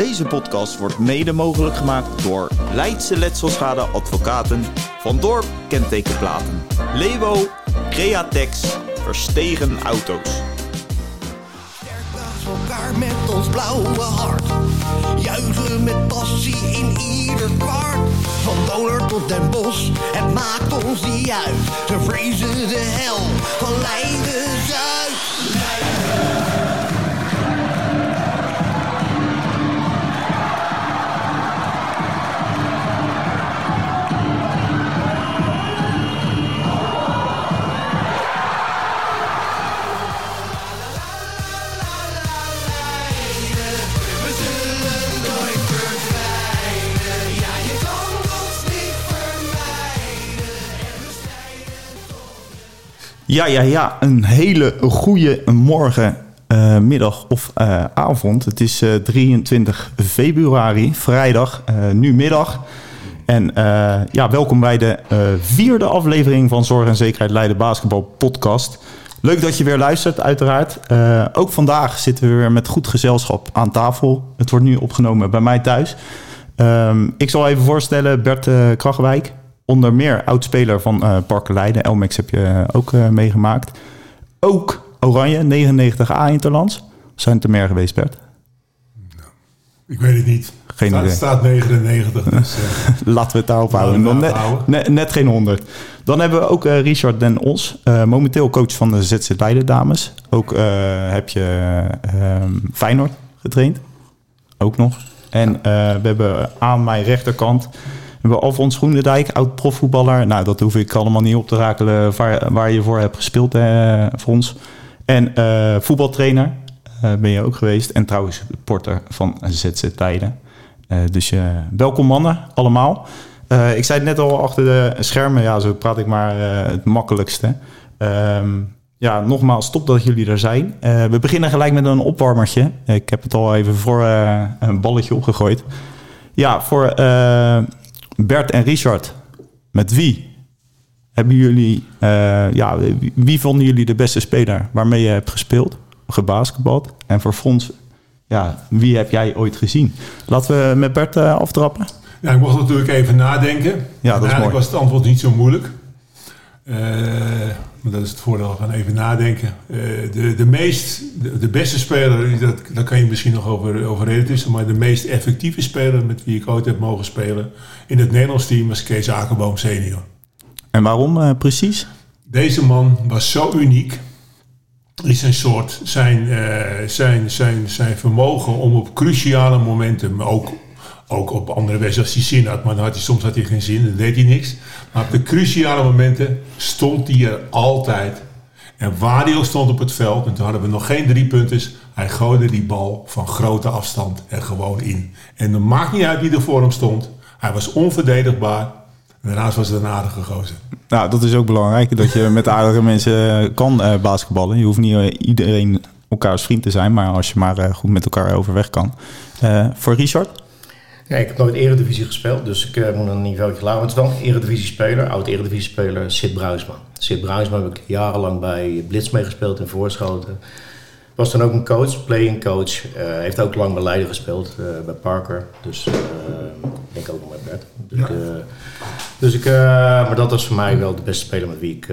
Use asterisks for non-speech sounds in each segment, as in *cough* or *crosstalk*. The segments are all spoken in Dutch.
Deze podcast wordt mede mogelijk gemaakt door Leidse Letselschade Advocaten Van Dorp Kentekenplaten. Lewo, Createx, Verstegen Auto's. elkaar met ons blauwe hart. Juichen met passie in ieder kwart. Van Donor tot Den Bosch, het maakt ons niet uit. Ze vrezen de hel van Leiden Zuid. Ja, ja, ja. Een hele goede morgen, eh, middag of eh, avond. Het is eh, 23 februari, vrijdag, eh, nu middag. En eh, ja, welkom bij de eh, vierde aflevering van Zorg en Zekerheid Leiden Basketbal Podcast. Leuk dat je weer luistert, uiteraard. Eh, ook vandaag zitten we weer met goed gezelschap aan tafel. Het wordt nu opgenomen bij mij thuis. Ehm, ik zal even voorstellen, Bert eh Krachwijk. Onder meer oudspeler van eh Parken Leiden. Elmex heb je eh, ook eh, meegemaakt. Ook Oranje, 99 A Interlands. Zijn het er meer geweest, Bert? Ik weet het niet. Geen staat, idee. staat 99, dus *laughs* Laten we het daarop houden. Dan net, daarop net, net geen 100. Dan hebben we ook Richard Den Os. momenteel coach van de ZZ Leiden dames. Ook heb je ehm Feyenoord getraind. Ook nog. En we hebben aan mijn rechterkant... Hebben Alfons Groenendijk, oud profvoetballer. Nou, dat hoef ik allemaal niet op te rakelen waar, je voor hebt gespeeld, eh, Fons. En eh, voetbaltrainer eh, ben je ook geweest. En trouwens porter van ZZ Leiden. Eh, dus welkom mannen, allemaal. Ik zei het net al achter de schermen, ja, zo praat ik maar het makkelijkste. Ehm, ja, nogmaals, top dat jullie er zijn. We beginnen gelijk met een opwarmertje. Ik heb het al even voor een balletje opgegooid. Ja, voor Bert en Richard. Met wie hebben jullie, eh, ja, wie, vonden jullie de beste speler waarmee je hebt gespeeld, gebasketbald? En voor Fons, ja, wie heb jij ooit gezien? Laten we met Bert eh, aftrappen. ja, ik mocht natuurlijk even nadenken. Ja, dat is mooi. was het antwoord niet zo moeilijk. Eh, maar dat is het voordeel van even nadenken. Eh, de, de, meest, de, de beste speler, dat, daar kan je misschien nog over, over reden tussen, maar de meest effectieve speler met wie ik ooit heb mogen spelen in het Nederlands team was Kees Akerboom senior. En waarom eh, precies? Deze man was zo uniek in zijn soort, zijn, eh, zijn, zijn, zijn vermogen om op cruciale momenten, maar ook, ook op andere wedstrijden als hij zin had, maar dan had hij, soms had hij geen zin, dan deed hij niks. Maar op de cruciale momenten stond hij er altijd. En ook stond op het veld, en toen hadden we nog geen drie punten, hij gooide die bal van grote afstand er gewoon in. En dan maakt niet uit wie er voor hem stond. Hij was onverdedigbaar. Daarnaast was het een aardige gozer. Nou, dat is ook belangrijk, dat je met aardige mensen eh, kan eh, basketballen. Je hoeft niet eh, iedereen elkaars vriend te zijn, maar als je maar goed met elkaar overweg kan. Voor Richard? Ja, ik heb nooit Eredivisie gespeeld, dus ik eh, moet een niveau lager. Maar het is wel een Eredivisie-speler, oud Eredivisie-speler, Sid Bruisman. Sid Bruisman heb ik jarenlang bij Blitz meegespeeld in Voorschoten. Was dan ook een coach, playing coach. Eh, heeft ook lang bij Leiden gespeeld, eh, bij Parker. Dus ik denk ook nog met Bert. Dus, Ja. ik, dus ik, maar dat was voor mij wel de beste speler met wie ik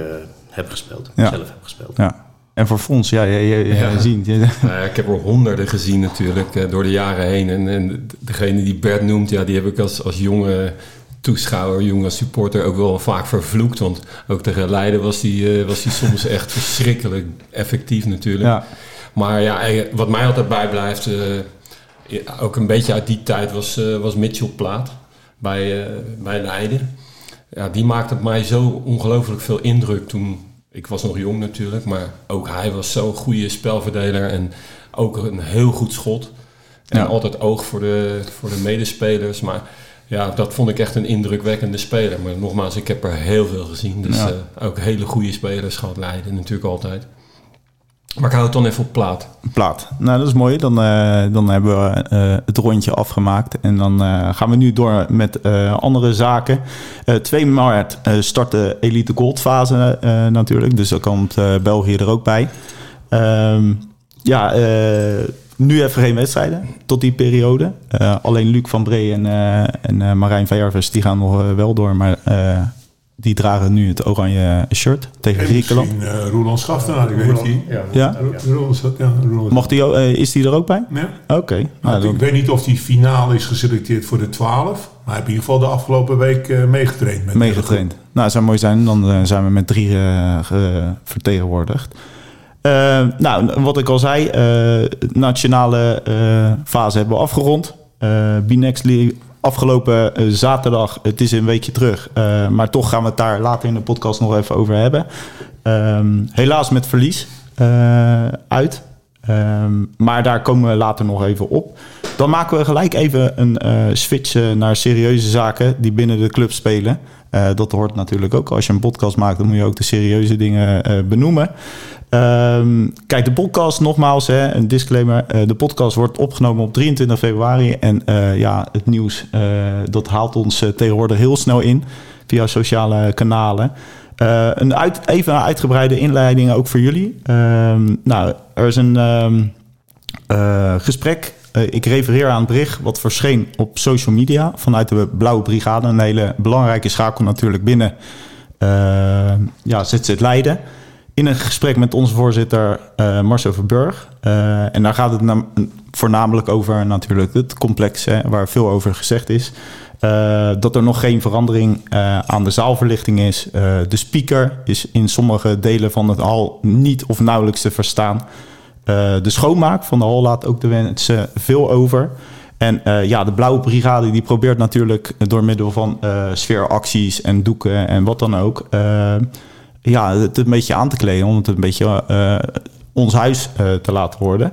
heb gespeeld. Ja. Zelf heb gespeeld. Ja. En voor Fons, ja, je, je, Ja. *laughs* Nou ja, ik heb er honderden gezien natuurlijk eh, door de jaren heen. En, en degene die Bert noemt, ja, die heb ik als, als jonge toeschouwer, jonge supporter ook wel vaak vervloekt. Want ook tegen Leiden was die, eh, was die soms *laughs* echt verschrikkelijk effectief natuurlijk. ja. Maar ja, eh, wat mij altijd bijblijft, ook een beetje uit die tijd, was, was Mitchell Plaat bij, bij Leiden. Ja, die maakte op mij zo ongelooflijk veel indruk toen... Ik was nog jong natuurlijk, maar ook hij was zo'n goede spelverdeler en ook een heel goed schot. En Ja. altijd oog voor de, voor de medespelers. Maar ja, dat vond ik echt een indrukwekkende speler. Maar nogmaals, ik heb er heel veel gezien. Dus Ja. eh, ook hele goede spelers gehad Leiden natuurlijk altijd. Maar ik hou het dan even op plaat. plaat. Nou, dat is mooi. Dan, eh, dan hebben we eh, het rondje afgemaakt. En dan eh, gaan we nu door met andere zaken. Eh 2 maart start de Elite Gold fase natuurlijk. Dus dan komt België er ook bij. Ehm, ja, nu even geen wedstrijden tot die periode. Alleen Luc van Bree en, en Marijn Ververs die gaan nog wel door. Maar die dragen nu het oranje shirt tegen En Griekenland. misschien uh, Roland Schaftenaar, ik weet niet. Ja. Ja? Roland, ja, Roland. Mag die, eh, is die er ook bij? Ja. Oké. Nou, Nou, dan- ik weet niet of die finale is geselecteerd voor de 12. Maar hij heeft in ieder geval de afgelopen week eh, meegetraind. Met meegetraind. Nou, het zou mooi zijn. Dan eh, zijn we met drie eh, ge- vertegenwoordigd. Eh, nou, wat ik al zei, eh, nationale eh, fase hebben we afgerond. Eh B-Next League afgelopen eh, zaterdag, het is een weekje terug. eh, maar toch gaan we het daar later in de podcast nog even over hebben. Ehm, helaas met verlies eh, uit. Ehm, maar daar komen we later nog even op. Dan maken we gelijk even een switch naar serieuze zaken die binnen de club spelen. Eh, dat hoort natuurlijk ook. Als je een podcast maakt, dan moet je ook de serieuze dingen eh, benoemen. Ehm, kijk, de podcast, nogmaals, hè, een disclaimer. eh, de podcast wordt opgenomen op 23 februari. En ja, het nieuws, dat haalt ons tegenwoordig heel snel in via sociale kanalen. Een uit, even een uitgebreide inleiding ook voor jullie. Ehm, nou, er is een ehm, eh, gesprek. Eh, ik refereer aan het bericht wat verscheen op social media vanuit de Blauwe Brigade. Een hele belangrijke schakel natuurlijk binnen eh ja, ZZ Leiden. In een gesprek met onze voorzitter eh, Marcel Verburg. En daar gaat het nam- voornamelijk over natuurlijk het complex, waar veel over gezegd is. Dat er nog geen verandering aan de zaalverlichting is. De speaker is in sommige delen van het hal niet of nauwelijks te verstaan. Eh, de schoonmaak van de hal laat ook de wensen veel over. En eh, ja, de Blauwe Brigade die probeert natuurlijk door middel van eh, sfeeracties en doeken en wat dan ook... ja, het een beetje aan te kleden om het een beetje ons huis te laten worden.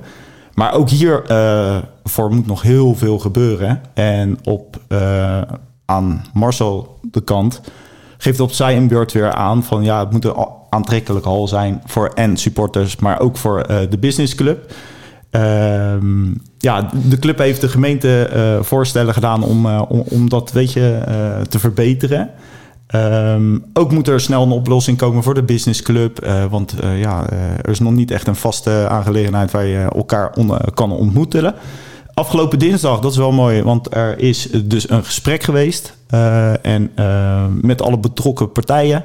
Maar ook hier eh, voor moet nog heel veel gebeuren. En op, aan Marcel de kant geeft op zijn beurt weer aan van ja, het moet een a- aantrekkelijk hal zijn voor en supporters, maar ook voor eh, de businessclub. Ehm, ja, de club heeft de gemeente eh, voorstellen gedaan om, eh, om, om dat weet je, te verbeteren. Ehm, ook moet er snel een oplossing komen voor de businessclub. want ja, er is nog niet echt een vaste aangelegenheid waar je elkaar kan ontmoeten. Afgelopen dinsdag, dat is wel mooi, want er is dus een gesprek geweest. en met alle betrokken partijen.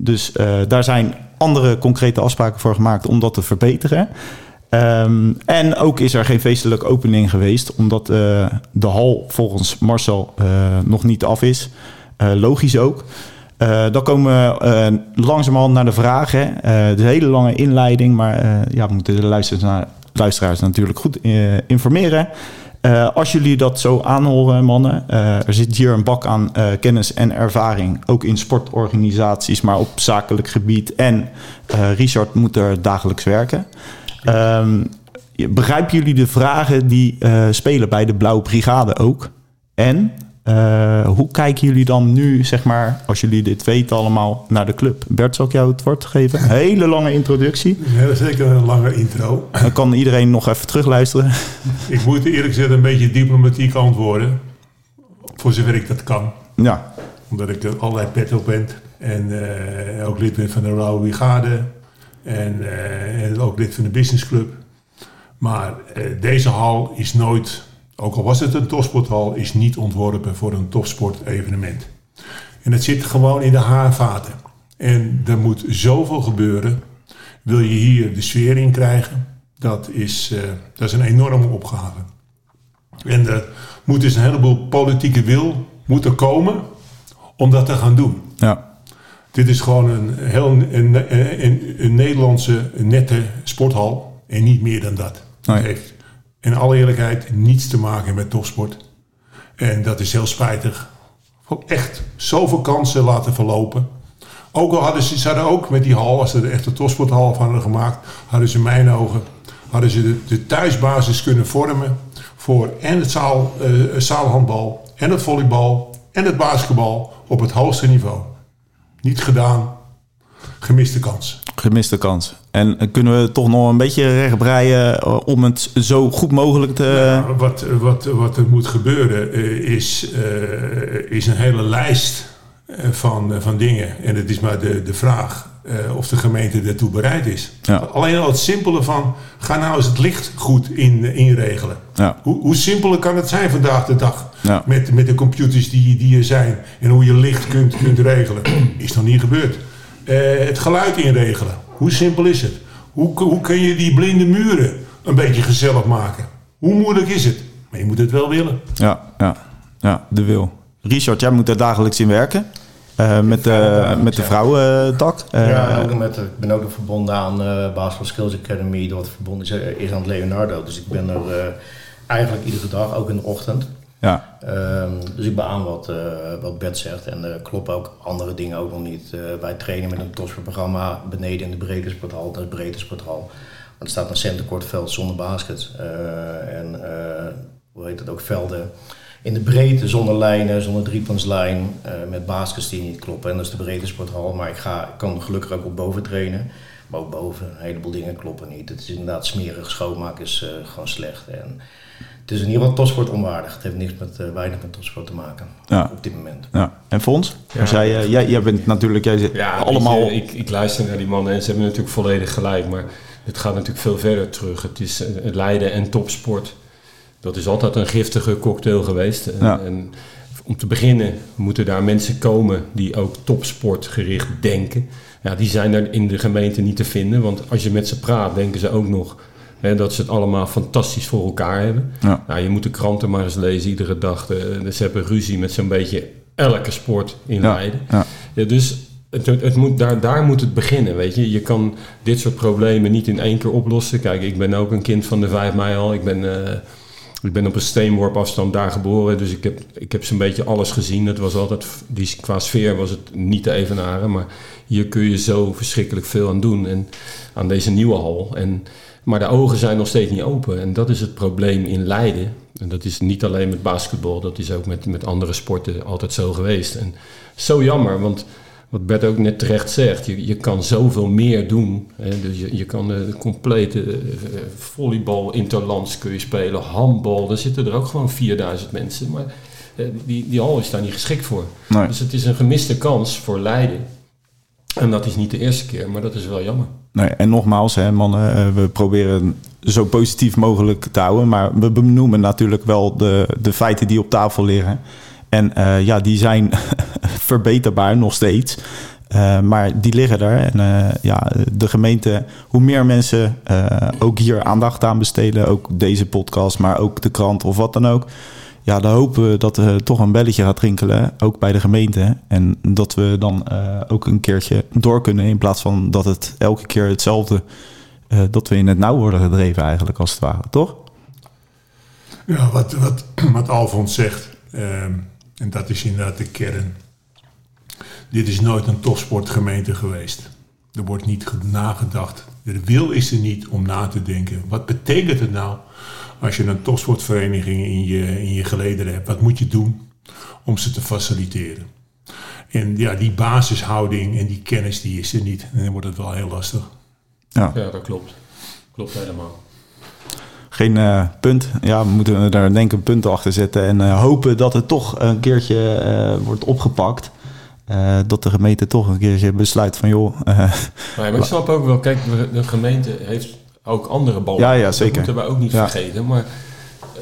Dus eh, daar zijn andere concrete afspraken voor gemaakt om dat te verbeteren. Ehm, en ook is er geen feestelijke opening geweest, omdat eh, de hal volgens Marcel eh, nog niet af is. Logisch ook. Dan komen we langzamerhand naar de vragen. Het is een hele lange inleiding, maar ja, we moeten de luisteraars, natuurlijk goed informeren. Eh, als jullie dat zo aanhoren, mannen, eh, er zit hier een bak aan eh, kennis en ervaring, ook in sportorganisaties, maar op zakelijk gebied. En Richard moet er dagelijks werken. Ehm, begrijpen jullie de vragen die spelen bij de Blauwe Brigade ook? En eh, hoe kijken jullie dan nu, zeg maar, als jullie dit weten allemaal, naar de club? Bert, zal ik jou het woord geven? Een *laughs* hele lange introductie. Ja, zeker een lange intro. Dan kan iedereen nog even terugluisteren. *laughs* Ik moet eerlijk gezegd een beetje diplomatiek antwoorden. Voor zover ik dat kan. Ja, Omdat ik er allerlei pet op ben. En eh, ook lid ben van de Rauwe Brigade. En, eh, en ook lid van de businessclub. Maar eh, deze hal is nooit, ook al was het een topsporthal, is niet ontworpen voor een topsportevenement. En het zit gewoon in de haarvaten. En er moet zoveel gebeuren. Wil je hier de sfeer in krijgen? Dat is, eh, dat is een enorme opgave. En er moet dus een heleboel politieke wil moet er komen om dat te gaan doen. ja, Dit is gewoon een heel een, een, een, een Nederlandse nette sporthal en niet meer dan dat. Nee. Heeft in alle eerlijkheid niets te maken met topsport. En dat is heel spijtig. Echt zoveel kansen laten verlopen. Ook al hadden ze, ze hadden ook met die hal, als ze er echt een topsporthal van hadden gemaakt, hadden ze in mijn ogen hadden ze de, de thuisbasis kunnen vormen voor en het zaal, eh, zaalhandbal en het volleybal en het basketbal op het hoogste niveau. Niet gedaan, gemiste kans. gemiste kans. En eh, kunnen we toch nog een beetje rechtbreien eh, om het zo goed mogelijk te... Nou, wat, wat, wat er moet gebeuren eh, is, is een hele lijst van, van dingen. En het is maar de, de vraag, of de gemeente daartoe bereid is. Ja. Alleen al het simpele van, ga nou eens het licht goed in, inregelen. Ja. Hoe, hoe simpeler kan het zijn vandaag de dag? Ja. Met, met de computers die, die er zijn. En hoe je licht kunt, kunt regelen. Is nog niet gebeurd. Het geluid inregelen. Hoe simpel is het? Hoe, hoe kun je die blinde muren een beetje gezellig maken? Hoe moeilijk is het? Maar je moet het wel willen. Ja, ja, ja, de wil. Richard, jij moet er dagelijks in werken. Eh, met, de met de vrouwentak. Eh, ja, ook met, ik ben ook nog verbonden aan eh Basketball Skills Academy, dat verbonden is, eh, is aan het Leonardo. Dus ik ben er eh, eigenlijk iedere dag, ook in de ochtend. Ja, Ehm, dus ik beaam wat, eh, wat Bert zegt en er kloppen ook andere dingen ook nog niet. Eh, wij trainen met een topsportprogramma beneden in de breedte sporthal, dat is breedte sporthal. Want er staat een centercourtveld zonder basket. Eh, en eh, hoe heet het ook, velden in de breedte zonder lijnen, zonder driepuntslijn, eh met baskets die niet kloppen. En dat is de breedte sporthal, maar ik, ga, kan gelukkig ook op boven trainen. Maar ook boven, een heleboel dingen kloppen niet. Het is inderdaad smerig, schoonmaken is eh, gewoon slecht. En het is in ieder geval topsport onwaardig. Het heeft niks met, eh, weinig met topsport te maken Ja. op dit moment. ja. En Fons? Ja. Jij, eh, jij, jij bent natuurlijk jij zit Ja, allemaal... ik, ik luister naar die mannen en ze hebben natuurlijk volledig gelijk. Maar het gaat natuurlijk veel verder terug. Het is eh, het Leiden en topsport. Dat is altijd een giftige cocktail geweest. En, Ja. en om te beginnen moeten daar mensen komen die ook topsportgericht denken. Ja, die zijn er in de gemeente niet te vinden. Want als je met ze praat, denken ze ook nog hè, dat ze het allemaal fantastisch voor elkaar hebben. Ja. Nou, je moet de kranten maar eens lezen iedere dag. Eh, ze hebben ruzie met zo'n beetje elke sport in Leiden. ja. Ja, dus het, het het moet, daar, daar moet het beginnen, weet je. Je kan dit soort problemen niet in één keer oplossen. Kijk, ik ben ook een kind van de 5 mei al. Ik ben, eh, ik ben op een steenworp afstand daar geboren. Dus ik heb, ik heb zo'n beetje alles gezien. Het was altijd, die, qua sfeer was het niet te evenaren. Maar hier kun je zo verschrikkelijk veel aan doen. En aan deze nieuwe hal. En, maar de ogen zijn nog steeds niet open. En dat is het probleem in Leiden. En dat is niet alleen met basketbal. Dat is ook met, met andere sporten altijd zo geweest. En zo jammer, want wat Bert ook net terecht zegt, je, je kan zoveel meer doen. Hè? Dus je, je kan de complete eh, volleybal interlands kun je spelen, handbal, dan zitten er ook gewoon 4000 mensen. Maar eh, die, die hal is daar niet geschikt voor. Nee. Dus het is een gemiste kans voor Leiden. En dat is niet de eerste keer, maar dat is wel jammer. Nee, en nogmaals, hè, mannen, eh, we proberen zo positief mogelijk te houden. Maar we benoemen natuurlijk wel de, de feiten die op tafel liggen. En eh, ja, die zijn *laughs* verbeterbaar nog steeds. Eh, maar die liggen er. En ja, de gemeente, hoe meer mensen ook hier aandacht aan besteden, ook deze podcast, maar ook de krant of wat dan ook. Ja, dan hopen we dat er toch een belletje gaat rinkelen, ook bij de gemeente. En dat we dan eh, ook een keertje door kunnen in plaats van dat het elke keer hetzelfde, eh, dat we in het nauw worden gedreven eigenlijk als het ware, toch? Ja, wat, wat, *clears throat* wat Alfons zegt, ehm, en dat is inderdaad de kern. Dit is nooit een topsportgemeente geweest. Er wordt niet ge- nagedacht. De wil is er niet om na te denken. Wat betekent het nou als je een topsportvereniging in je, in je gelederen hebt? Wat moet je doen om ze te faciliteren? En ja, die basishouding en die kennis die is er niet. En dan wordt het wel heel lastig. Ja. Ja, dat klopt. Klopt helemaal. Geen eh, punt. Ja, we moeten daar denk ik een punt achter zetten. En eh, hopen dat het toch een keertje eh, wordt opgepakt. Eh, dat de gemeente toch een keertje besluit van joh. eh, Nee, maar ik snap ook wel, kijk, de gemeente heeft ook andere ballen. Ja, ja, Dat zeker. moeten we ook niet Ja. vergeten. Maar eh,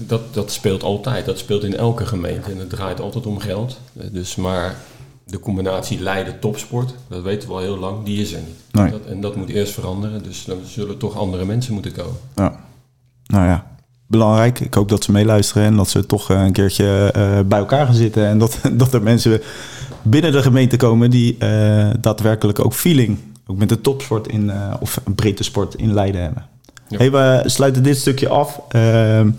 dat, dat speelt altijd. Dat speelt in elke gemeente. En het draait altijd om geld. Eh, Dus maar de combinatie Leiden-topsport, dat weten we al heel lang, die is er niet. Nee. Dat, en dat moet eerst veranderen. Dus dan zullen toch andere mensen moeten komen. ja. Nou ja, belangrijk. Ik hoop dat ze meeluisteren en dat ze toch eh, een keertje bij elkaar gaan zitten. En dat, *laughs* dat er mensen binnen de gemeente komen die daadwerkelijk ook feeling, ook met de topsport in, eh, of een breedte sport in Leiden hebben. Ja. Hey, we sluiten dit stukje af. Ehm,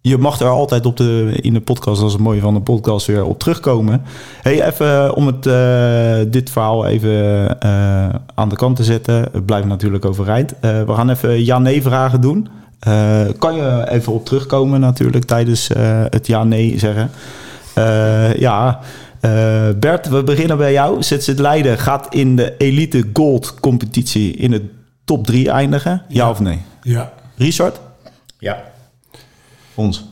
je mag er altijd op de, in de podcast, is het mooie van de podcast, weer op terugkomen. Hey, even om het, eh, dit verhaal even eh, aan de kant te zetten. Het blijft natuurlijk overeind. Eh, we gaan even ja-nee vragen doen. Eh, kan je even op terugkomen natuurlijk tijdens eh, het ja-nee zeggen. Eh, ja, eh, Bert, we beginnen bij jou. ZZ Leiden gaat in de Elite Gold competitie in de top 3 eindigen. Ja, Ja. of nee? Ja, Richard? Ja, Ons.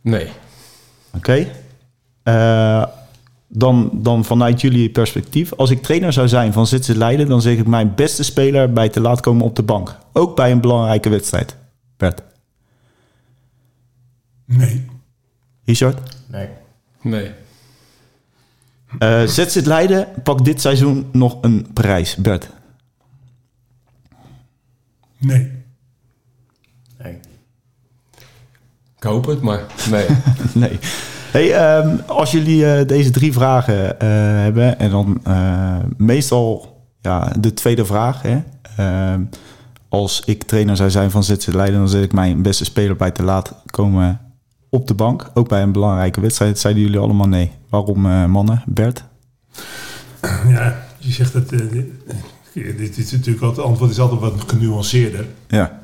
Nee. Oké. Eh, dan, dan vanuit jullie perspectief. Als ik trainer zou zijn van Zitse Leiden, dan zeg ik mijn beste speler bij te laat komen op de bank. Ook bij een belangrijke wedstrijd. Bert. Nee. Richard? Nee. Nee. Uh, ZZ Leiden pakt dit seizoen nog een prijs. Bert? Nee. Nee. Ik hoop het, maar nee. *laughs* nee. Hey, um, als jullie uh, deze drie vragen uh, hebben en dan uh, meestal ja, de tweede vraag. Hè? Ehm, als ik trainer zou zijn van ZZ Leiden, dan zet ik mijn beste speler bij te laat komen op de bank. Ook bij een belangrijke wedstrijd. Zeiden jullie allemaal nee. Waarom mannen? Bert? Ja, je zegt dat. dit is natuurlijk altijd, het antwoord is altijd wat genuanceerder. Ja.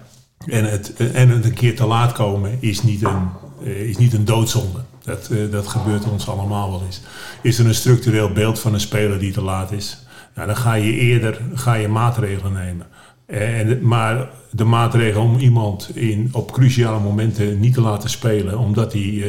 En het, en het een keer te laat komen is niet een, is niet een doodzonde. Dat, dat gebeurt ons allemaal wel eens. Is er een structureel beeld van een speler die te laat is? Nou, dan ga je eerder ga je maatregelen nemen. En, maar de maatregel om iemand in, op cruciale momenten niet te laten spelen, omdat hij uh,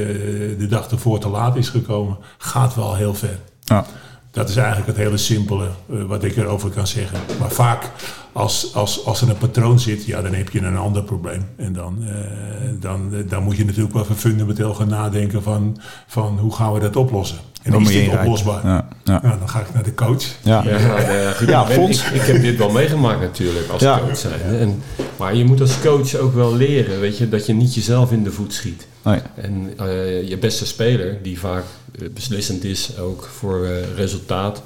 de dag ervoor te laat is gekomen, gaat wel heel ver. Ja. Dat is eigenlijk het hele simpele uh, wat ik erover kan zeggen. Maar vaak als, als, als er een patroon zit, ja, dan heb je een ander probleem. En dan, uh, dan, dan moet je natuurlijk wel fundamenteel gaan nadenken van, van hoe gaan we dat oplossen. En dan is dit oplosbaar? Ja, ja. Nou, dan ga ik naar de coach. Ja, ja, *laughs* ja ik, ik, ik, heb dit wel meegemaakt natuurlijk als Ja. coach zijn. En, maar je moet als coach ook wel leren, weet je, dat je niet jezelf in de voet schiet. Nee. En uh, je beste speler, die vaak uh, beslissend is ook voor uh, resultaat,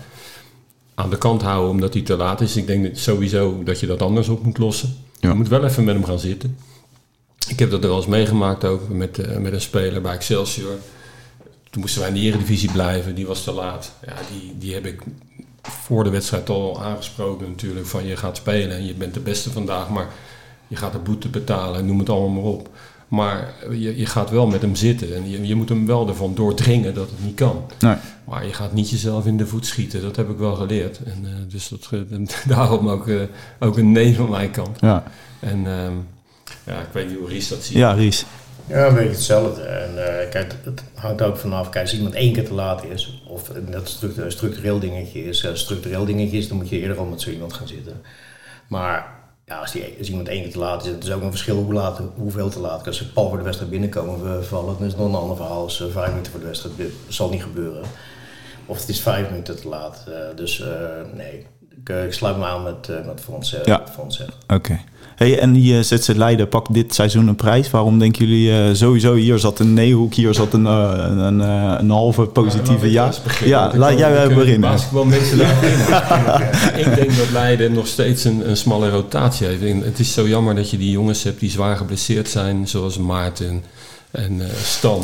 aan de kant houden omdat hij te laat is. Ik denk dat sowieso dat je dat anders op moet lossen. Ja. Je moet wel even met hem gaan zitten. Ik heb dat er wel eens meegemaakt ook met, uh, met een speler bij Excelsior. Toen moesten wij in de Eredivisie blijven, die was te laat. Ja, die, die heb ik voor de wedstrijd al aangesproken natuurlijk. Van je gaat spelen en je bent de beste vandaag, maar je gaat de boete betalen en noem het allemaal maar op. Maar je, je gaat wel met hem zitten en je, je moet hem wel ervan doordringen dat het niet kan. Nee. Maar je gaat niet jezelf in de voet schieten, dat heb ik wel geleerd. En, uh, dus dat, uh, *laughs* daarom ook, uh, ook een nee van mijn kant. Ja, En um, ja, ik weet niet hoe Ries dat ziet. ja Ries. Ja, een beetje hetzelfde. En uh, kijk, het hangt ook vanaf. Kijk, als iemand één keer te laat is, of dat een structureel dingetje is, een structureel dingetje is, dan moet je eerder al met zo iemand gaan zitten. Maar ja, als, die, als iemand één keer te laat is, het is ook een verschil hoe laat, hoeveel te laat. Als ze pal voor de wedstrijd binnenkomen vallen, dan is het nog een ander verhaal als uh, vijf minuten voor de wedstrijd. Dat zal niet gebeuren. Of het is vijf minuten te laat. Uh, dus uh, nee, ik, ik, sluit me aan met, met Frans, Ja. Frans. Oké. Okay. Hey, en die uh, ZZ Leiden pakt dit seizoen een prijs. Waarom denken jullie uh, sowieso hier zat een nee-hoek, hier zat een, uh, een, een, halve positieve ja? Ja, laat jij beginnen. Basketbal mensen *laughs* Ik denk dat Leiden nog steeds een, een smalle rotatie heeft. Het is zo jammer dat je die jongens hebt die zwaar geblesseerd zijn, zoals Maarten en Stan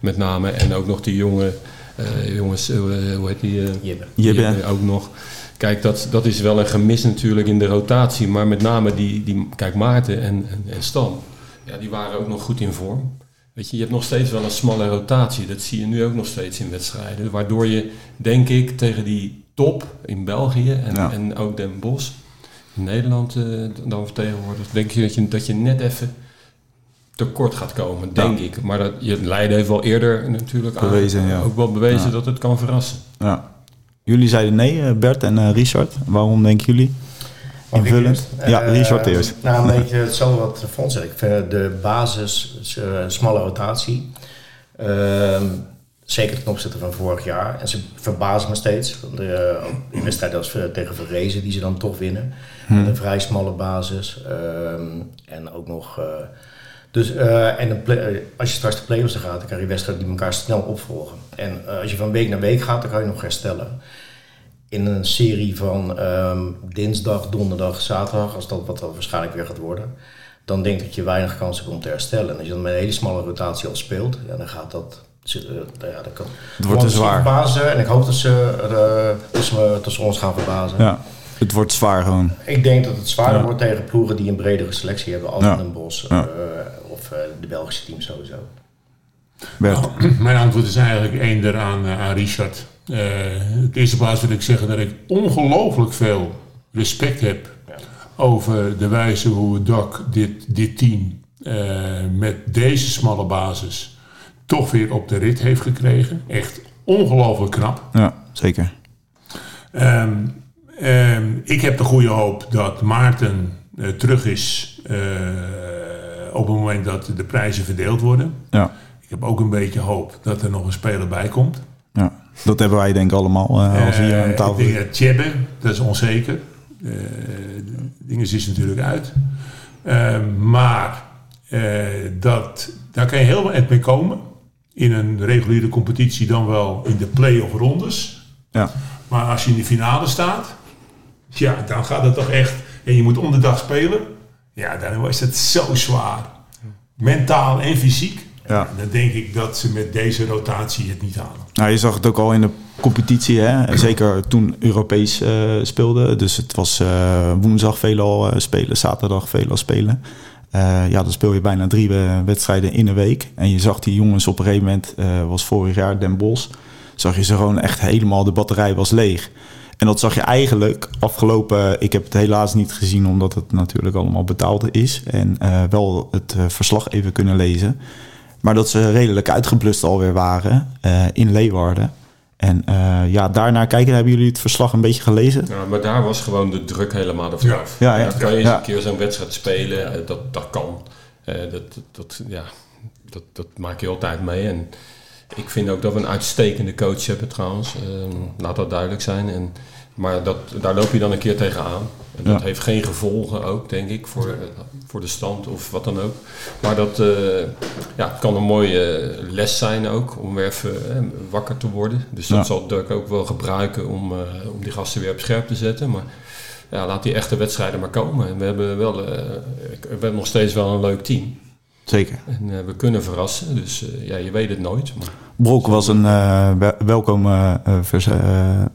met name. En ook nog die jonge jongens, hoe heet die? Jibbe. Jibbe. Ook nog. Kijk, dat, dat is wel een gemis natuurlijk in de rotatie. Maar met name die, die kijk, Maarten en, en, en Stan, ja, die waren ook nog goed in vorm. Weet je, je hebt nog steeds wel een smalle rotatie. Dat zie je nu ook nog steeds in wedstrijden. Waardoor je, denk ik, tegen die top in België en, Ja. en ook Den Bosch in Nederland eh, dan vertegenwoordigd, denk je dat, je dat je net even tekort gaat komen, denk ik. Maar dat, je Leiden heeft wel eerder natuurlijk aan- Bewezen, ja. ook wel bewezen dat het kan verrassen. Ja. Jullie zeiden nee, uh, Bert en uh, Richard. Waarom denken jullie? Ik Invullend? Ja, Eh, Richard eerst. Nou, een beetje hetzelfde wat Fons zegt. Ik vind de basis, smalle rotatie. Ehm, zeker ten opzichte van vorig jaar. En ze verbazen me steeds. De, in wedstrijden als tegen Verrezen, die ze dan toch winnen. Hmm. Met een vrij smalle basis. Ehm, en ook nog... uh, dus, uh, en play, als je straks de play-offs gaat, dan krijg je wedstrijden die elkaar snel opvolgen. En uh, als je van week naar week gaat, dan kan je nog herstellen. In een serie van um, dinsdag, donderdag, zaterdag, als dat wat dan waarschijnlijk weer gaat worden, dan denk ik dat je weinig kans hebt om te herstellen. En als je dan met een hele smalle rotatie al speelt, ja, dan gaat dat. Uh, ja, dat kan, het wordt te zwaar. Verbazen, en ik hoop dat ze, dat ze, dat ze ons gaan verbazen. Ja. Het wordt zwaar gewoon. Ik denk dat het zwaarder ja. wordt tegen ploegen die een bredere selectie hebben, als ja. een Bos ja. uh, of uh, de Belgische teams sowieso. Bert. Nou, mijn antwoord is eigenlijk één aan, uh, aan Richard. Uh, de eerste plaats wil ik zeggen dat ik ongelooflijk veel respect heb ja. over de wijze hoe het DAC dit, dit team met deze smalle basis toch weer op de rit heeft gekregen. Echt ongelooflijk knap. Ja, zeker. Ehm, ehm, ik heb de goede hoop dat Maarten eh, terug is eh, op het moment dat de prijzen verdeeld worden. Ja, Ik heb ook een beetje hoop dat er nog een speler bij komt. ja. dat hebben wij denk ik allemaal eh, als we hier aan Eh, tafel ik denk dat Tjebbe, dat is onzeker. Eh Dinges is natuurlijk uit. Maar eh, dat, daar kan je heel eind mee komen. In een reguliere competitie dan wel in de play-off rondes. Ja, Maar als je in de finale staat, ja, dan gaat het toch echt. En je moet om de dag spelen. Ja, dan is het zo zwaar. Mentaal en fysiek. Ja. Dan denk ik dat ze met deze rotatie het niet halen. Nou, je zag het ook al in de competitie, hè? zeker toen Europees eh speelde. Dus het was eh, woensdag veelal eh, spelen, zaterdag veelal spelen. Ja, dan speel je bijna drie wedstrijden in een week. En je zag die jongens op een gegeven moment, was vorig jaar Den Bosch, zag je ze gewoon echt helemaal, de batterij was leeg. En dat zag je eigenlijk afgelopen, ik heb het helaas niet gezien omdat het natuurlijk allemaal betaald is. En eh, wel het eh, verslag even kunnen lezen. Maar dat ze redelijk uitgeblust alweer waren eh, in Leeuwarden. En eh, ja, daarna kijken, hebben jullie het verslag een beetje gelezen? Ja, maar daar was gewoon de druk helemaal ervan Ja. af. Ja, kan je eens Ja. een keer zo'n wedstrijd spelen, dat, dat kan. Eh, dat, dat, dat, ja, dat, dat maak je altijd mee. En ik vind ook dat we een uitstekende coach hebben trouwens. Ehm, laat dat duidelijk zijn. En, maar dat, daar loop je dan een keer tegenaan. En dat Ja. heeft geen gevolgen ook, denk ik, voor, eh, voor de stand of wat dan ook. Maar dat eh, ja, kan een mooie eh, les zijn ook, om weer even wakker te worden. Dus dat Ja. zal Dirk ook wel gebruiken om, om die gasten weer op scherp te zetten. Maar ja, laat die echte wedstrijden maar komen. En we hebben, wel, we hebben nog steeds wel een leuk team. Zeker. En eh, we kunnen verrassen, dus eh, ja, je weet het nooit. Maar Brok was een eh, wel- welkome vers-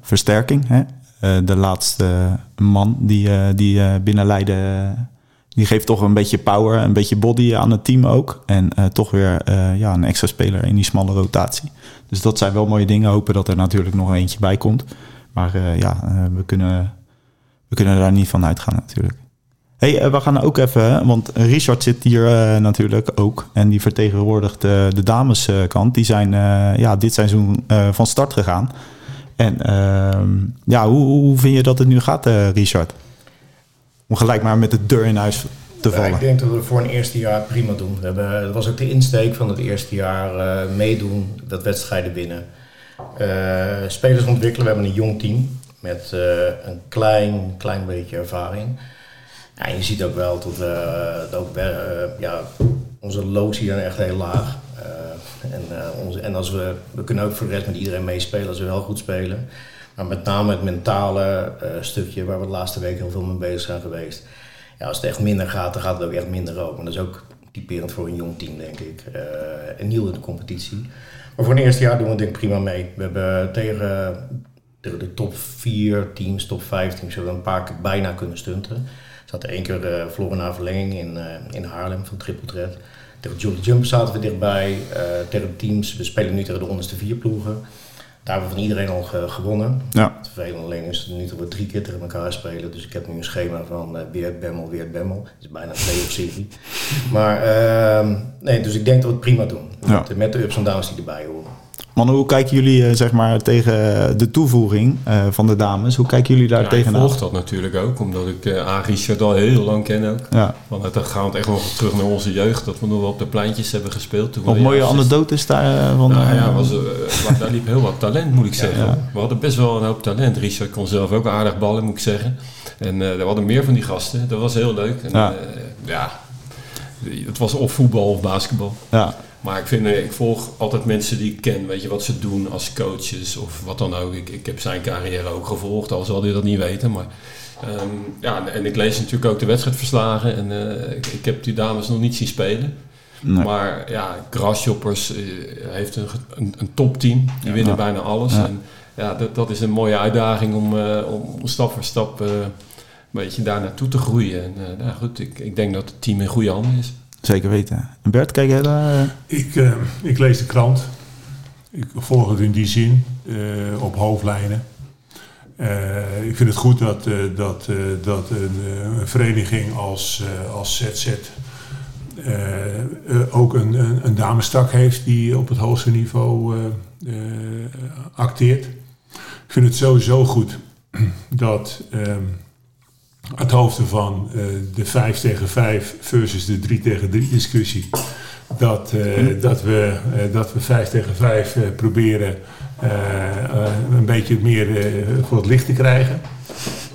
versterking. Hè? Eh, de laatste man die, eh, die eh, binnen Leiden... die geeft toch een beetje power, een beetje body aan het team ook. En eh, toch weer eh, ja, een extra speler in die smalle rotatie. Dus dat zijn wel mooie dingen. Hopen dat er natuurlijk nog eentje bij komt. Maar eh, ja, eh, we, kunnen, we kunnen daar niet van uitgaan natuurlijk. Hey, eh, we gaan ook even, want Richard zit hier eh, natuurlijk ook. En die vertegenwoordigt eh, de dameskant. Die zijn ja, dit seizoen van start gegaan. En ehm, ja, hoe, hoe vind je dat het nu gaat, Richard? Om gelijk maar met de deur in huis te Ja, vallen. ik denk dat we het voor een eerste jaar prima doen. We hebben, dat was ook de insteek van het eerste jaar meedoen, dat wedstrijden winnen. Eh, spelers ontwikkelen, we hebben een jong team met een klein, klein beetje ervaring. Ja, je ziet ook wel dat, eh, dat ook, eh, ja, onze lood hier echt heel laag. Eh, en, onze, en als we, we kunnen ook voor de rest met iedereen meespelen als we wel goed spelen. Maar met name het mentale stukje waar we de laatste week heel veel mee bezig zijn geweest. Ja, als het echt minder gaat, dan gaat het ook echt minder ook. Dat is ook typerend voor een jong team, denk ik. En nieuw in de competitie. Maar voor een eerste jaar doen we het denk ik prima mee. We hebben tegen, de top 4 teams, top 5 teams, hebben een paar keer bijna kunnen stunten. Zaten één keer uh, verloren na verlenging in, uh, in Haarlem van Triple Threat. Tegen Jolly Jump zaten we dichtbij. Uh, tegen de teams, we spelen nu tegen de onderste vier ploegen. Daar hebben we van iedereen al ge gewonnen. Ja. Het vervelende alleen is nu dat we drie keer tegen elkaar spelen. Dus ik heb nu een schema van uh, weer het Bemmel, weer het Bemmel. Het is bijna een play-off serie. Maar uh, nee, dus ik denk dat we het prima doen. Ja. Met de ups en downs die erbij horen. Mannen, hoe kijken jullie uh, zeg maar, tegen de toevoeging uh, van de dames? Hoe kijken jullie daar ja, tegenaan? Ik volg dat natuurlijk ook, omdat ik uh, A. Richard al heel lang ken ook. Ja. Want het gaat echt nog terug naar onze jeugd, dat we nog wel op de pleintjes hebben gespeeld. Toen Wat mooie anekdotes daar van. Nou, ja, was, uh, daar liep heel wat talent, moet ik zeggen. Ja, ja. We hadden best wel een hoop talent. Richard kon zelf ook aardig ballen, moet ik zeggen. En uh, we hadden meer van die gasten. Dat was heel leuk. En, ja. ja, het was of voetbal of basketbal. Ja. Maar ik, vind, ik volg altijd mensen die ik ken, weet je, wat ze doen als coaches of wat dan ook. Ik, ik heb zijn carrière ook gevolgd, al zal hij dat niet weten. Maar um, ja, en ik lees natuurlijk ook de wedstrijdverslagen en uh, ik, ik, heb die dames nog niet zien spelen. Nee. Maar ja, Grashoppers uh, heeft een, een, een topteam, die winnen ja. bijna alles. Ja. En ja, dat, dat is een mooie uitdaging om, uh, om stap voor stap een beetje daar naartoe te groeien. En nou goed, ik, ik denk dat het team in goede handen is. Zeker weten. En Bert, kijk jij daar? Ik, uh, ik lees de krant. Ik volg het in die zin, uh, op hoofdlijnen. Ik vind het goed dat, dat, dat een, een, vereniging als, als ZZ ook een, een, een damestak heeft die op het hoogste niveau eh, acteert. Ik vind het sowieso goed *clears throat* dat ehm het hoofd van eh, de 5 tegen 5 versus de 3 tegen 3 discussie. Dat, eh, dat, we, eh, dat we 5 tegen 5 eh, proberen een beetje meer voor het licht te krijgen.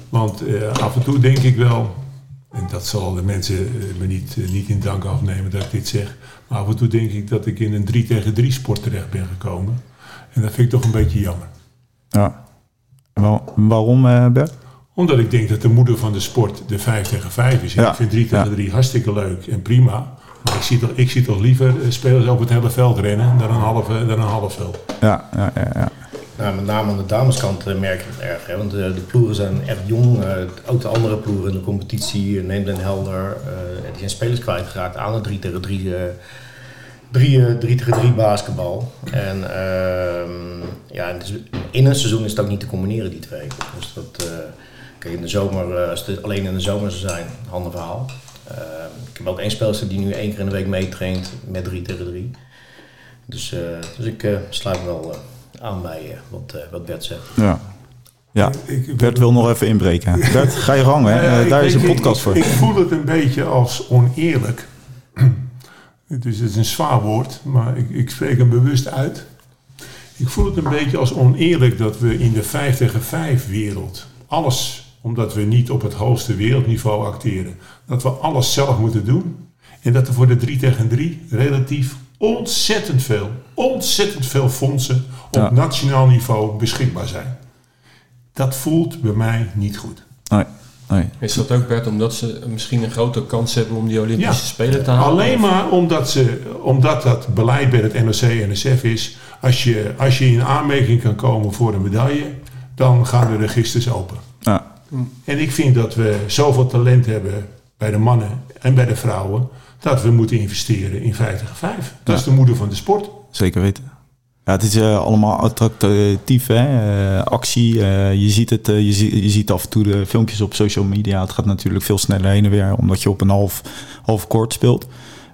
Want af en toe denk ik wel, en dat zal de mensen me niet, niet in dank afnemen dat ik dit zeg. Maar af en toe denk ik dat ik in een 3 tegen 3 sport terecht ben gekomen. En dat vind ik toch een beetje jammer. Ja. Waarom, Bert? Omdat ik denk dat de moeder van de sport de 5 tegen 5 is. En Ja, ik vind 3 tegen ja. 3 hartstikke leuk en prima. Maar ik zie toch, ik zie toch liever eh, spelers op het hele veld rennen dan een half, dan een half veld. Ja, ja, ja. ja. Nou, met name aan de dameskant eh, merk je het erg. Hè? Want eh, de ploegen zijn echt jong. ook de andere ploegen in de competitie, uh, Neem den Helder, eh, die zijn spelers kwijtgeraakt aan de 3 tegen 3 eh 3 eh, 3 tegen 3 basketbal. En ehm, ja, in een seizoen is het ook niet te combineren, die twee. Dus dat, eh, kijk, in de zomer, eh, als het alleen in de zomer zou zijn, een ander verhaal. Ehm, ik heb ook één speelster die nu één keer in de week meetraint met 3 tegen 3. Dus, eh, dus ik eh, sluit wel aan bij wat, eh, wat Bert zegt. ja. ja. Ik- Bert wil nog even inbreken. Bert, ga je gang, hè? Ja, ik daar is een ik- podcast ik, voor. Ik voel het een beetje als oneerlijk. *clears throat* Dus het is een zwaar woord, maar ik, ik spreek hem bewust uit. Ik voel het een beetje als oneerlijk dat we in de 5 tegen 5 wereld alles, omdat we niet op het hoogste wereldniveau acteren, dat we alles zelf moeten doen. En dat er voor de 3 tegen 3 relatief ontzettend veel, ontzettend veel fondsen op Ja. nationaal niveau beschikbaar zijn. Dat voelt bij mij niet goed. Nee, nee. Is dat ook, Bert, omdat ze misschien een grotere kans hebben om die Olympische Ja. Spelen te halen? Alleen maar omdat, ze, omdat dat beleid bij het NOC en NSF is. Als je, als je in aanmerking kan komen voor een medaille, dan gaan de registers open. En ik vind dat we zoveel talent hebben bij de mannen en bij de vrouwen, dat we moeten investeren in 5 tegen 5. Dat is de moeder van de sport. Zeker weten. Ja, het is eh, allemaal attractief, hè? Eh, actie. eh, je, ziet het, je, zie- je ziet af en toe de filmpjes op social media. Het gaat natuurlijk veel sneller heen en weer, omdat je op een half, half kort speelt.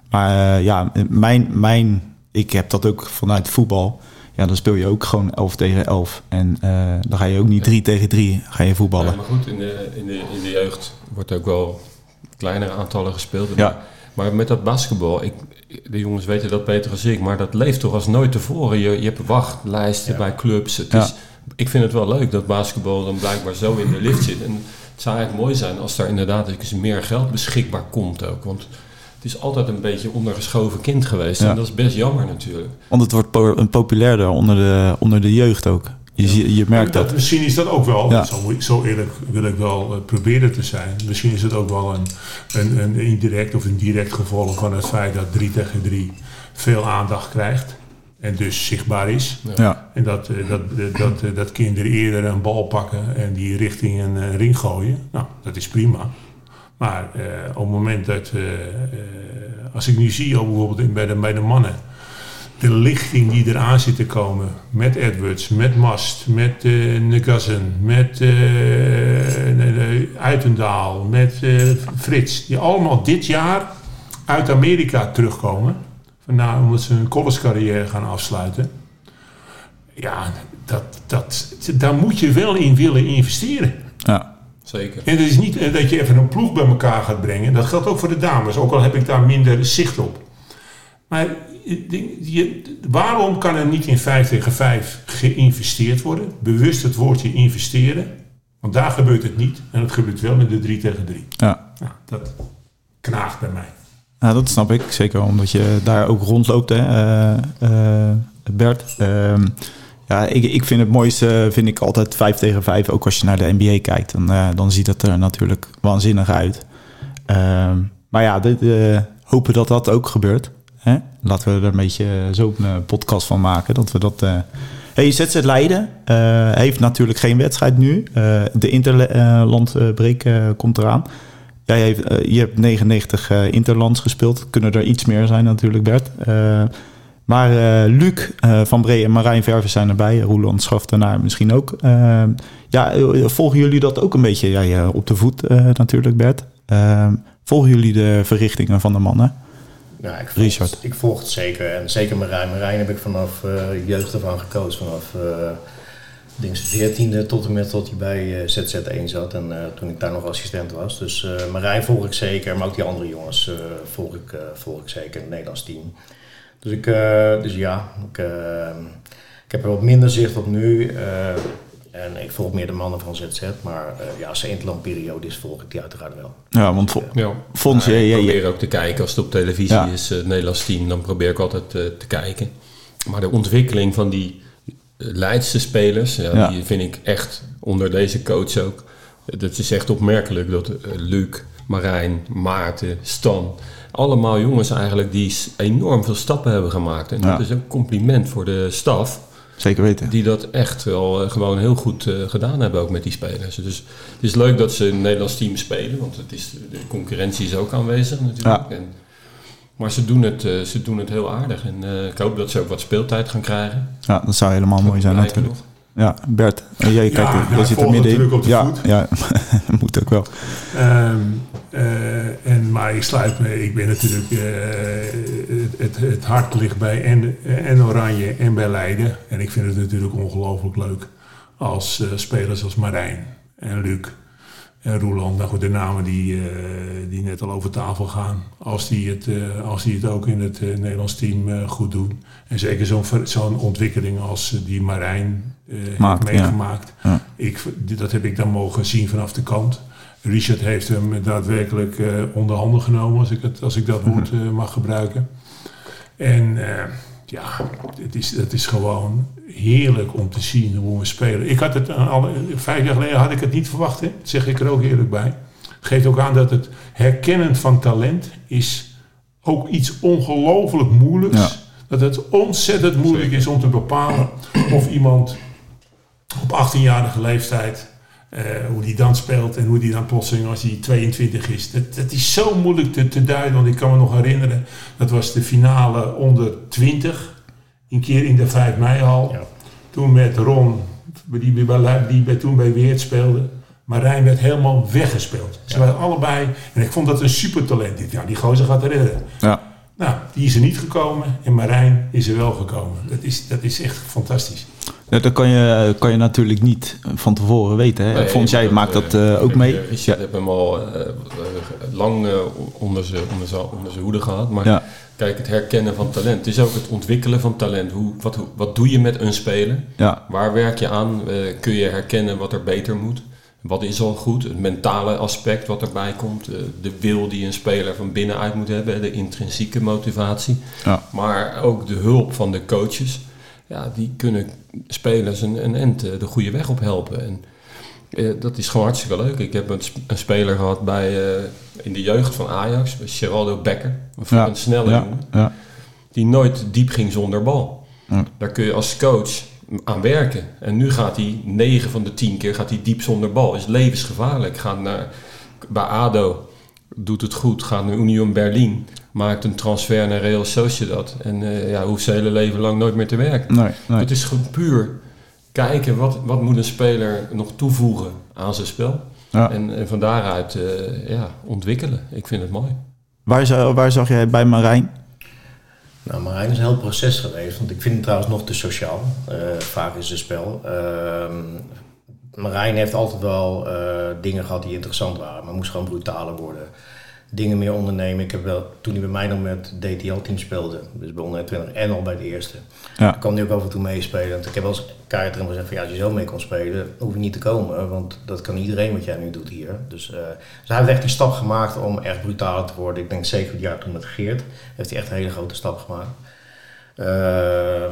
Maar ja, mijn, mijn, ik heb dat ook vanuit voetbal. Ja, dan speel je ook gewoon 11 tegen 11. En eh, dan ga je ook niet 3 tegen 3 ga je voetballen. Ja, maar goed, in de, in, de, in de jeugd wordt ook wel kleinere aantallen gespeeld. Ja. Maar met dat basketbal, ik, de jongens weten dat beter dan ik, maar dat leeft toch als nooit tevoren. Je, je hebt wachtlijsten bij clubs. Het Ja. is, ik vind het wel leuk dat basketbal dan blijkbaar zo in de lift zit. En het zou eigenlijk mooi zijn als daar inderdaad eens meer geld beschikbaar komt ook. Want is altijd een beetje ondergeschoven kind geweest. Ja. En dat is best jammer natuurlijk. Want het wordt po- een populairder onder de, onder de jeugd ook. Je, zie- je merkt dat. Misschien is dat ook wel, Ja. zo, zo eerlijk wil ik wel eh, proberen te zijn. Misschien is het ook wel een, een, een indirect of een direct gevolg van het feit dat 3 tegen 3 veel aandacht krijgt. En dus zichtbaar is. Ja, En dat, eh, dat, eh, dat, eh, dat kinderen eerder een bal pakken en die richting een eh, ring gooien. Nou, dat is prima. Maar eh, op het moment dat, eh, eh, als ik nu zie, ook bijvoorbeeld bij de, mannen, de lichting die eraan zit te komen met Edwards, met Mast, met Negassen, met Uitendaal, met Frits, die allemaal dit jaar uit Amerika terugkomen. Vandaar omdat ze hun collegecarrière gaan afsluiten. Ja, dat, dat, daar moet je wel in willen investeren. ja, Zeker. En het is niet eh, dat je even een ploeg bij elkaar gaat brengen. Dat geldt ook voor de dames, ook al heb ik daar minder zicht op. Maar je- je- waarom kan er niet in 5 tegen 5 geïnvesteerd worden? Bewust het woordje investeren. Want daar gebeurt het niet. En het gebeurt wel in de 3 tegen 3. ja. Nou, dat knaagt bij mij. Ja, dat snap ik. Zeker omdat je daar ook rondloopt, hè, eh, eh, Bert. Ehm, ja, ik, ik vind het mooiste, vind ik altijd 5 tegen 5. Ook als je naar de NBA kijkt, dan, eh, dan ziet het er natuurlijk waanzinnig uit. Ehm, maar ja, eh, hopen dat dat ook gebeurt. Hè? Laten we er een beetje zo een eh, podcast van maken. Dat we dat... eh Hey, ZZ Leiden eh, heeft natuurlijk geen wedstrijd nu. Eh, de Interlandbreek eh komt eraan. Jij eh, je hebt 99 eh, Interlands gespeeld. Kunnen er iets meer zijn natuurlijk, Bert. Maar eh, Luc eh, van Bree en Marijn Verver zijn erbij. Roeland Schaftenaar misschien ook. Eh, ja, eh, volgen jullie dat ook een beetje? Jij eh, op de voet natuurlijk, Bert. Eh, volgen jullie de verrichtingen van de mannen? Ja, ik volg, Richard. Het, ik volg het zeker. En zeker Marijn. Marijn heb ik vanaf jeugd ervan gecoacht. Vanaf uh, denk ik 14e tot en met tot hij bij uh, ZZ1 zat. En toen ik daar nog assistent was. Dus Marijn volg ik zeker. Maar ook die andere jongens volg, ik, volg ik zeker het Nederlands team. Dus, ik, dus ja, ik, ik heb er wat minder zicht op nu. En ik volg meer de mannen van ZZ, maar uh, ja, als er interlandperiode is, volg ik die uiteraard wel. Ja, want vo ja. Fons, ja, ik probeer ook te kijken als het op televisie ja. is, uh, het Nederlands team, dan probeer ik altijd uh, te kijken. Maar de ontwikkeling van die Leidse spelers, ja, ja. die vind ik echt onder deze coach ook. Dat is echt opmerkelijk dat Luc, Marijn, Maarten, Stan, allemaal jongens eigenlijk die enorm veel stappen hebben gemaakt. En dat is een compliment voor de staf. Zeker weten. Die dat echt wel uh, gewoon heel goed uh, gedaan hebben ook met die spelers. Dus het is leuk dat ze het Nederlands team spelen, want het is, de concurrentie is ook aanwezig natuurlijk. Ja. En, maar ze doen, het, uh, ze doen het heel aardig en ik hoop dat ze ook wat speeltijd gaan krijgen. Ja, dat zou helemaal mooi zijn natuurlijk. Nog. Ja, Bert, jij kijkt, ja, jij zit er middenin. op de ja, voet. Ja, *laughs* moet ook wel. Um, uh, en, maar ik sluit me, ik ben natuurlijk, uh, het, het, het, hart ligt bij en, en Oranje en bij Leiden. En ik vind het natuurlijk ongelooflijk leuk als uh, spelers als Marijn en Luc en Roeland, nou goed, de namen die, die net al over tafel gaan, als die het, als die het ook in het Nederlands team goed doen. En zeker zo'n zo'n ontwikkeling als die Marijn Maakt, heeft meegemaakt. Ja. Ja. Ik, dat heb ik dan mogen zien vanaf de kant. Richard heeft hem daadwerkelijk onder handen genomen, als ik, het, als ik dat woord uh, mag gebruiken. En ja, het is, het is gewoon heerlijk om te zien hoe we spelen. Ik had het al, vijf jaar geleden had ik het niet verwacht, hè? dat zeg ik er ook eerlijk bij. Geeft ook aan dat het herkennen van talent is ook iets ongelooflijk moeilijks. Ja. Dat het ontzettend moeilijk is om te bepalen of iemand op 18-jarige leeftijd uh, hoe die dan speelt en hoe die dan plotseling als hij 22 is. Dat, dat is zo moeilijk te, te, duiden, want ik kan me nog herinneren, dat was de finale onder 20, een keer in de 5 meihal. Ja. Toen met Ron, die, bij, die bij, toen bij Weert speelde. Marijn werd helemaal weggespeeld. Ze waren allebei, en ik vond dat een supertalent. Ja, die gozer gaat redden. Ja. Nou, die is er niet gekomen en Marijn is er wel gekomen. Dat is, dat is echt fantastisch. Ja, dat kan je, kan je natuurlijk niet van tevoren weten. Hè? Nee, Vond jij dat, maakt dat eh, uh, ook ik, mee? eh, Richard heb hem al uh, lang uh, onder zijn hoede gehad. Maar Ja. kijk, het herkennen van talent. Het is ook het ontwikkelen van talent. Hoe, wat, hoe- wat doe je met een speler? Ja, Waar werk je aan? Eh, kun je herkennen wat er beter moet? Wat is al goed? Het mentale aspect wat erbij komt. eh, de wil die een speler van binnenuit moet hebben. De intrinsieke motivatie. ja. Maar ook de hulp van de coaches. Ja, die kunnen spelers een, een end eh, de goede weg op helpen. En eh, dat is gewoon hartstikke leuk. Ik heb een, sp- een speler gehad bij, eh, in de jeugd van Ajax. Geraldo Becker. Een, Ja. een snelle ja, jongen. ja. Die nooit diep ging zonder bal. Daar kun je als coach aan werken. En nu gaat hij 9 van de 10 keer gaat hij diep zonder bal. Is levensgevaarlijk. Gaat naar, bij ADO doet het goed. Gaat naar Union Berlin. Maakt een transfer naar Real Sociedad. En eh, ja, hoeft zijn hele leven lang nooit meer te werken. Nee, nee. Het is gewoon puur kijken wat, wat moet een speler nog toevoegen aan zijn spel. Ja. En, en van daaruit eh, ja, ontwikkelen. Ik vind het mooi. Waar, waar zag jij bij Marijn? Nou, Marijn is een heel proces geweest, want ik vind hem trouwens nog te sociaal, eh, vaak in zijn spel. Ehm, Marijn heeft altijd wel eh, dingen gehad die interessant waren, maar moest gewoon brutaler worden. Dingen meer ondernemen. Ik heb wel, toen hij bij mij nog met DTL-team speelde, dus bij 120 en al bij de eerste, Ja. kwam hij ook af en toe meespelen. Want ik heb wel eens kaart erin gezegd van ja, als je zo mee kon spelen, hoef je niet te komen. Want dat kan iedereen wat jij nu doet hier. Dus, dus hij heeft echt die stap gemaakt om echt brutaler te worden. Ik denk zeker het jaar toen met Geert heeft hij echt een hele grote stap gemaakt. Ehm,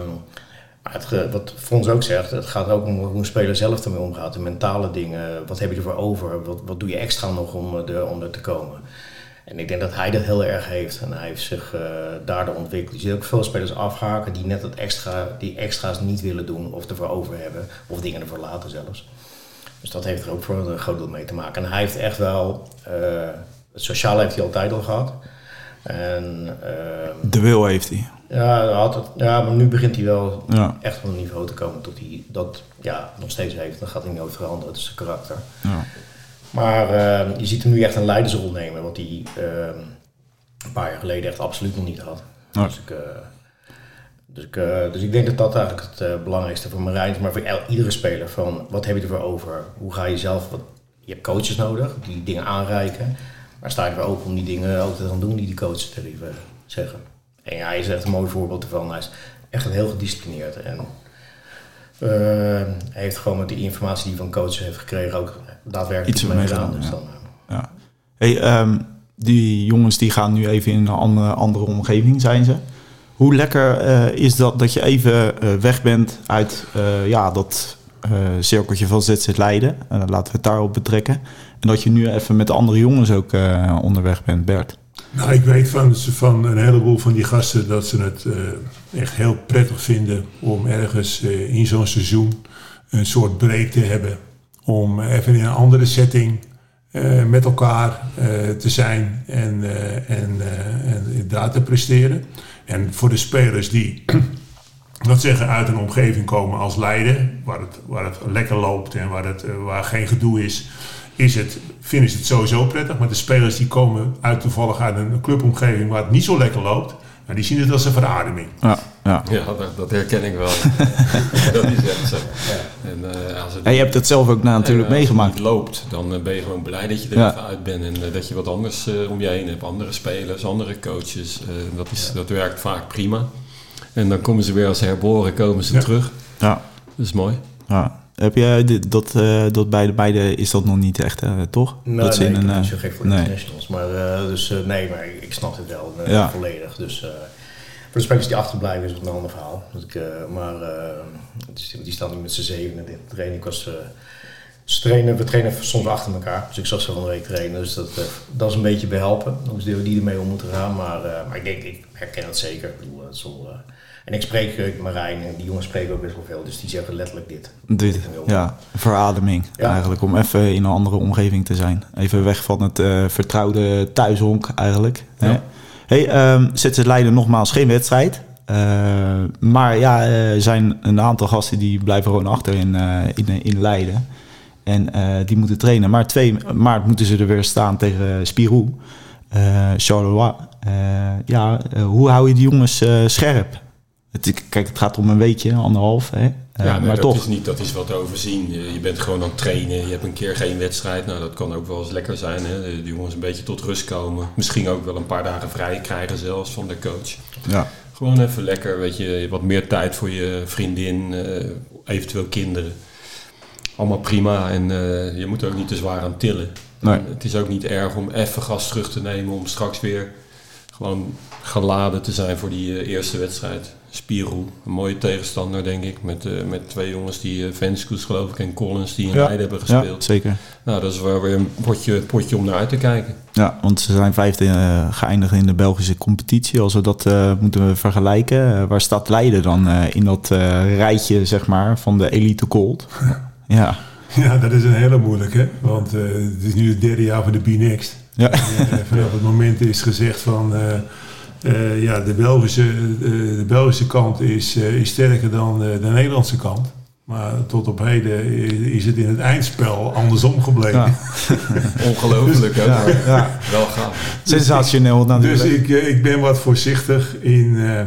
maar het, wat Fons ook zegt, het gaat ook om hoe een speler zelf ermee omgaat. De mentale dingen, wat heb je ervoor over? Wat, wat doe je extra nog om er, om er te komen? En ik denk dat hij dat heel erg heeft. En hij heeft zich eh, daardoor ontwikkeld. Je ziet ook veel spelers afhaken die net dat extra, die extra's niet willen doen of ervoor over hebben. Of dingen ervoor laten zelfs. Dus dat heeft er ook voor een groot deel mee te maken. En hij heeft echt wel, eh, het sociale heeft hij altijd al gehad. En ehm, De wil heeft hij. ja, had het, ja, maar nu begint hij wel Ja. echt op een niveau te komen tot hij dat ja, nog steeds heeft. Dan gaat hij nooit veranderen, dat is zijn karakter. Ja. Maar eh, je ziet hem nu echt een leidersrol nemen. Want hij, eh, een paar jaar geleden echt absoluut nog niet had. Ja. Dus, ik, eh, dus, ik, eh, dus ik denk dat dat eigenlijk het eh, belangrijkste voor Marijn is, maar voor iedere speler. Van wat heb je ervoor over? Hoe ga je zelf... Wat, je hebt coaches nodig die dingen aanreiken. Maar sta je er open om die dingen ook te gaan doen die die coaches er even zeggen. En ja, hij is echt een mooi voorbeeld ervan. Hij is echt heel gedisciplineerd. En eh, hij heeft gewoon met die informatie die hij van coaches heeft gekregen ook daadwerkelijk Iets mee gedaan. Dus ja. dan, eh, Ja. Hey, ehm, die jongens die gaan nu even in een andere, andere omgeving, zijn ze. Hoe lekker eh, is dat dat je even eh, weg bent uit eh, ja, dat eh, cirkeltje van ZZ Leiden? En dan laten we het daarop betrekken. En dat je nu even met de andere jongens ook eh, onderweg bent, Bert. Nou, ik weet van, van een heleboel van die gasten dat ze het eh, echt heel prettig vinden om ergens eh, in zo'n seizoen een soort break te hebben. Om even in een andere setting met elkaar te zijn en, en, en daar te presteren. En voor de spelers die, *clears throat* dat zeggen, uit een omgeving komen als Leiden, waar het, waar het lekker loopt en waar, het, waar geen gedoe is, is het, vinden ze het sowieso prettig. Maar de spelers die komen uit toevallig uit een clubomgeving waar het niet zo lekker loopt, nou, die zien het als een verademing. Ja, ja. Ja, dat, dat herken ik wel. *laughs* dat is echt zo. En, eh, als het En je hebt het zelf ook natuurlijk en, eh, meegemaakt. Als het niet loopt, dan eh, ben je gewoon blij dat je er Ja. even uit bent. En dat je wat anders eh, om je heen hebt. Andere spelers, andere coaches. Eh, dat, is, dat werkt vaak prima. En dan komen ze weer als herboren, komen ze Ja. terug. Ja, Dat is mooi. ja. Heb jij dit, dat, eh, dat bij de beide is dat nog niet echt, eh, toch? Nee, dat nee, in ik ben een, niet eh, zo gek voor nee. internationals. Maar, dus, nee, maar ik, ik snap het wel Ja. volledig. Dus voor de spelers die achterblijven is het een ander verhaal. Dus ik, maar is- die staan nu met z'n zeven in de training. Ik was, ze trainen, we trainen soms achter elkaar. Dus ik zag ze van de week trainen. Dus dat, dat is een beetje behelpen. Hoe ze die ermee om moeten gaan. Maar, maar ik denk, ik herken het zeker. Ik bedoel, het zal, eh, en ik spreek eh, Marijn en die jongens spreken ook best wel veel. Dus die zeggen letterlijk dit. Dit, ja, verademing Ja. eigenlijk. Om even in een andere omgeving te zijn. Even weg van het eh, vertrouwde thuishonk eigenlijk. Hè? Ja. Hey, ehm ZZ Leiden nogmaals geen wedstrijd. Eh, maar ja, er zijn een aantal gasten die blijven gewoon achter in, in, in Leiden. En die moeten trainen. Maar 2 maart moeten ze er weer staan tegen Spirou. Charleroi. Ja, hoe hou je die jongens scherp? Het, kijk, het gaat om een weekje, anderhalf. Hè? Eh, ja, nee, maar dat toch. is niet, dat is wat te overzien. Je, bent gewoon aan het trainen. Je hebt een keer geen wedstrijd. Nou, dat kan ook wel eens lekker zijn. Hè? De jongens een beetje tot rust komen. Misschien ook wel een paar dagen vrij krijgen zelfs van de coach. Ja. Gewoon even lekker, weet je, wat meer tijd voor je vriendin, eh, eventueel kinderen. Allemaal prima en eh, je moet er ook niet te zwaar aan tillen. Nee. Het is ook niet erg om even gas terug te nemen om straks weer gewoon geladen te zijn voor die eerste wedstrijd. Spirou, een mooie tegenstander denk ik, met, eh, met twee jongens die, uh, Venskoes geloof ik en Collins die in Ja. Leiden hebben ja, gespeeld. zeker. Nou, dat is wel weer een potje, potje om naar uit te kijken. Ja, want ze zijn vijfde eh, geëindigd in de Belgische competitie. Als we dat eh, moeten vergelijken, eh, waar staat Leiden dan eh, in dat eh, rijtje zeg maar, van de elite gold? *laughs* ja. Ja, dat is een hele moeilijke, want eh, het is nu het derde jaar van de B-Next. Ja. Eh, vanaf het moment is gezegd van eh, ja, de, Belgische, eh, de Belgische kant is, eh, is sterker dan eh, de Nederlandse kant. Maar tot op heden is, het in het eindspel andersom gebleven. Ja. *laughs* Ongelooflijk, hè? Ja, ja. wel gaaf. Sensationeel natuurlijk. Dus ik, ik ben wat voorzichtig in, eh,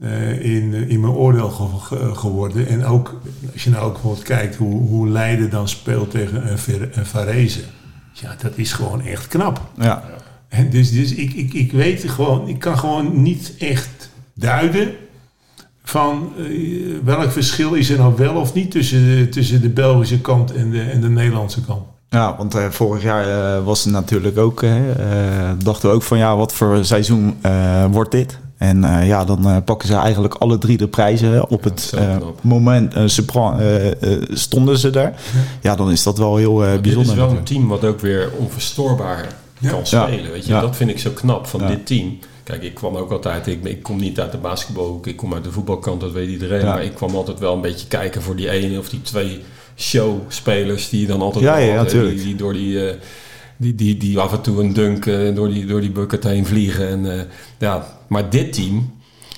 eh, in, in mijn oordeel ge- ge- geworden. En ook, als je nou ook bijvoorbeeld kijkt hoe, hoe Leiden dan speelt tegen een Varese. Ja, dat is gewoon echt knap. ja. En dus dus ik, ik, ik weet gewoon, ik kan gewoon niet echt duiden van eh, welk verschil is er nou wel of niet tussen de, tussen de Belgische kant en de, en de Nederlandse kant. Ja, want eh, vorig jaar eh, was het natuurlijk ook, dachten we ook van ja, wat voor seizoen eh, wordt dit? En eh, ja, dan eh, pakken ze eigenlijk alle drie de prijzen op het eh, moment eh, ze stonden ze daar. Ja, dan is dat wel heel eh, Dit bijzonder. is wel een team wat ook weer onverstoorbaar. Kan Ja. spelen. Weet je? Dat vind ik zo knap van dit team. Kijk, ik kwam ook altijd, ik, ik kom niet uit de basketbalhoek, ik kom uit de voetbalkant, dat weet iedereen. Maar ik kwam altijd wel een beetje kijken voor die ene of die twee showspelers die je dan altijd Ja, had, die door die, eh, die, die, die af en toe een dunk eh, door, die, door die bucket heen vliegen. En, eh, ja, maar dit team,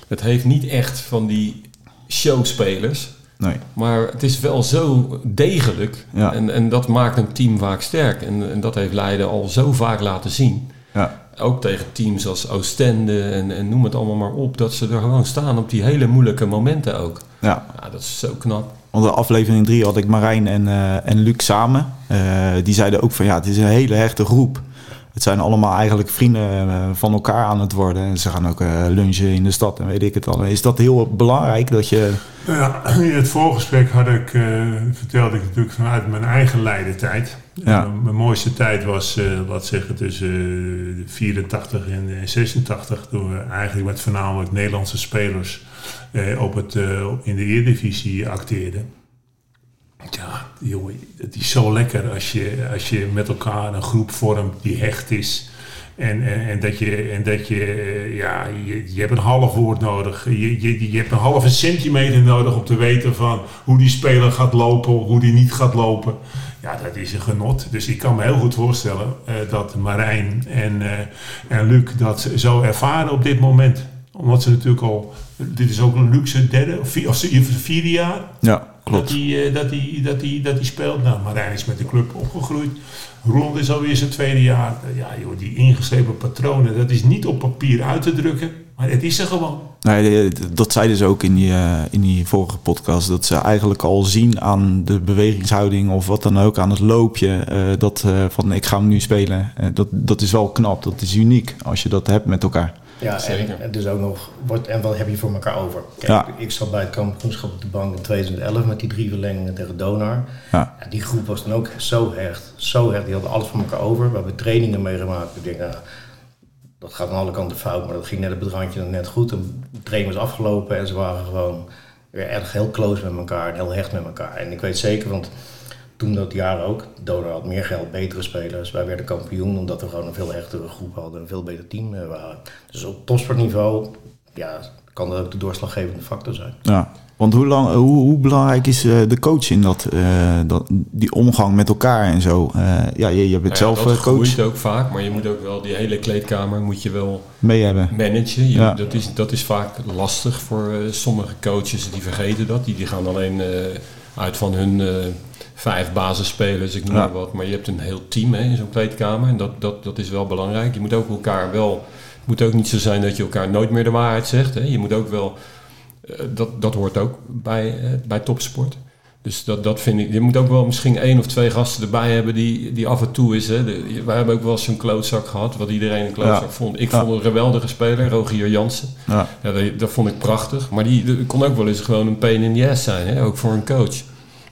het heeft niet echt van die showspelers. Nee. Maar het is wel zo degelijk. Ja. En, en dat maakt een team vaak sterk. En, en dat heeft Leiden al zo vaak laten zien. Ja. Ook tegen teams als Oostende en, en noem het allemaal maar op. Dat ze er gewoon staan op die hele moeilijke momenten ook. ja. Ja, dat is zo knap. Want de aflevering 3 had ik Marijn en, eh, en Luc samen. Eh, die zeiden ook van ja, het is een hele hechte groep. Het zijn allemaal eigenlijk vrienden eh, van elkaar aan het worden. En ze gaan ook eh, lunchen in de stad en weet ik het al. Is dat heel belangrijk dat je... Nou ja, *clears throat* in het voorgesprek had ik, eh, vertelde ik natuurlijk vanuit mijn eigen leidentijd. Ja. Eh, mijn mooiste tijd was, laat zeggen, tussen eh, 84 en eh, 86. Toen we eigenlijk met voornamelijk Nederlandse spelers op het, in de Eredivisie acteerden. Ja, jongen, het is zo lekker als je, als je met elkaar een groep vormt die hecht is. En, en, en dat je, en dat je eh, ja, je, hebt een half woord nodig. Je, je, je hebt een halve centimeter nodig om te weten van hoe die speler gaat lopen, hoe die niet gaat lopen. Ja, dat is een genot. Dus ik kan me heel goed voorstellen eh, dat Marijn en, eh, en Luc dat zo ervaren op dit moment. Omdat ze natuurlijk al, dit is ook een luxe derde of, vier, of vierde jaar Ja, dat hij, eh, dat, hij, dat, hij, dat hij speelt. Nou, Marijn is met de club opgegroeid. Roland is alweer zijn tweede jaar. Ja, joh, die ingeschreven patronen, dat is niet op papier uit te drukken. Maar het is er gewoon. Nee, eh, dat zeiden ze ook in die, eh, in die vorige podcast. Dat ze eigenlijk al zien aan de bewegingshouding of wat dan ook, aan het loopje. eh, dat eh, van ik ga hem nu spelen. Eh, dat, dat is wel knap, dat is uniek als je dat hebt met elkaar. Ja, Zeker. en is ook nog, wat, en wat heb je voor elkaar over? Kijk, Ja. ik zat bij het kampioenschap op de bank in 2011 met die drie verlengingen tegen Donar. Ja. Die groep was dan ook zo hecht, zo hecht. Die hadden alles voor elkaar over. We hebben trainingen meegemaakt. Ik denk, nou, dat gaat aan alle kanten fout, maar dat ging net het randje net goed. En de training was afgelopen en ze waren gewoon weer erg heel close met elkaar en heel hecht met elkaar. En ik weet zeker, want toen dat jaar ook, Donar had meer geld, betere spelers. Wij werden kampioen omdat we gewoon een veel hechtere groep hadden, een veel beter team eh, waren. Dus op topsportniveau, ja, kan dat ook de doorslaggevende factor zijn. Ja. Want hoe, lang, hoe, hoe belangrijk is eh, de coach in dat, eh, dat, die omgang met elkaar en zo? Eh, ja, je, je bent Nou ja, zelf dat eh, coach groeit ook vaak, maar je moet ook wel die hele kleedkamer moet je wel mee hebben. managen. Je- Ja. dat, is, dat is vaak lastig voor eh, sommige coaches. Die vergeten dat. Die, die gaan alleen eh, uit van hun eh, vijf basisspelers, ik noem maar wat. Maar je hebt een heel team hè, in zo'n kleedkamer. En dat, dat, dat is wel belangrijk. Je moet ook elkaar wel... Het moet ook niet zo zijn dat je elkaar nooit meer de waarheid zegt. Hè. Je moet ook wel... eh, dat, dat hoort ook bij, eh, bij topsport. Dus dat, dat vind ik. Je moet ook wel misschien één of twee gasten erbij hebben die, die af en toe is. Hè. De, wij hebben ook wel eens zo'n klootzak gehad, wat iedereen een klootzak Ja. vond. Ik Ja. vond een geweldige speler, Rogier Jansen. Ja. Ja, dat, dat vond ik prachtig. Maar die, die kon ook wel eens gewoon een pain in the ass zijn, hè? ook voor een coach.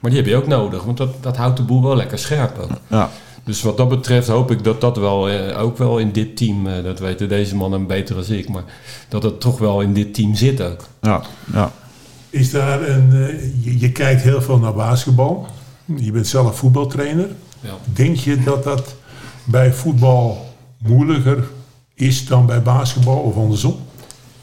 Maar die heb je ook nodig, want dat, dat houdt de boel wel lekker scherp ook. Ja. Dus wat dat betreft hoop ik dat dat wel, eh, ook wel in dit team, eh, dat weten deze mannen beter dan ik, maar dat het toch wel in dit team zit ook. Ja. Ja. Is daar een, eh, je, je kijkt heel veel naar basketbal. Je bent zelf voetbaltrainer. Ja. Denk je dat dat bij voetbal moeilijker is dan bij basketbal of andersom?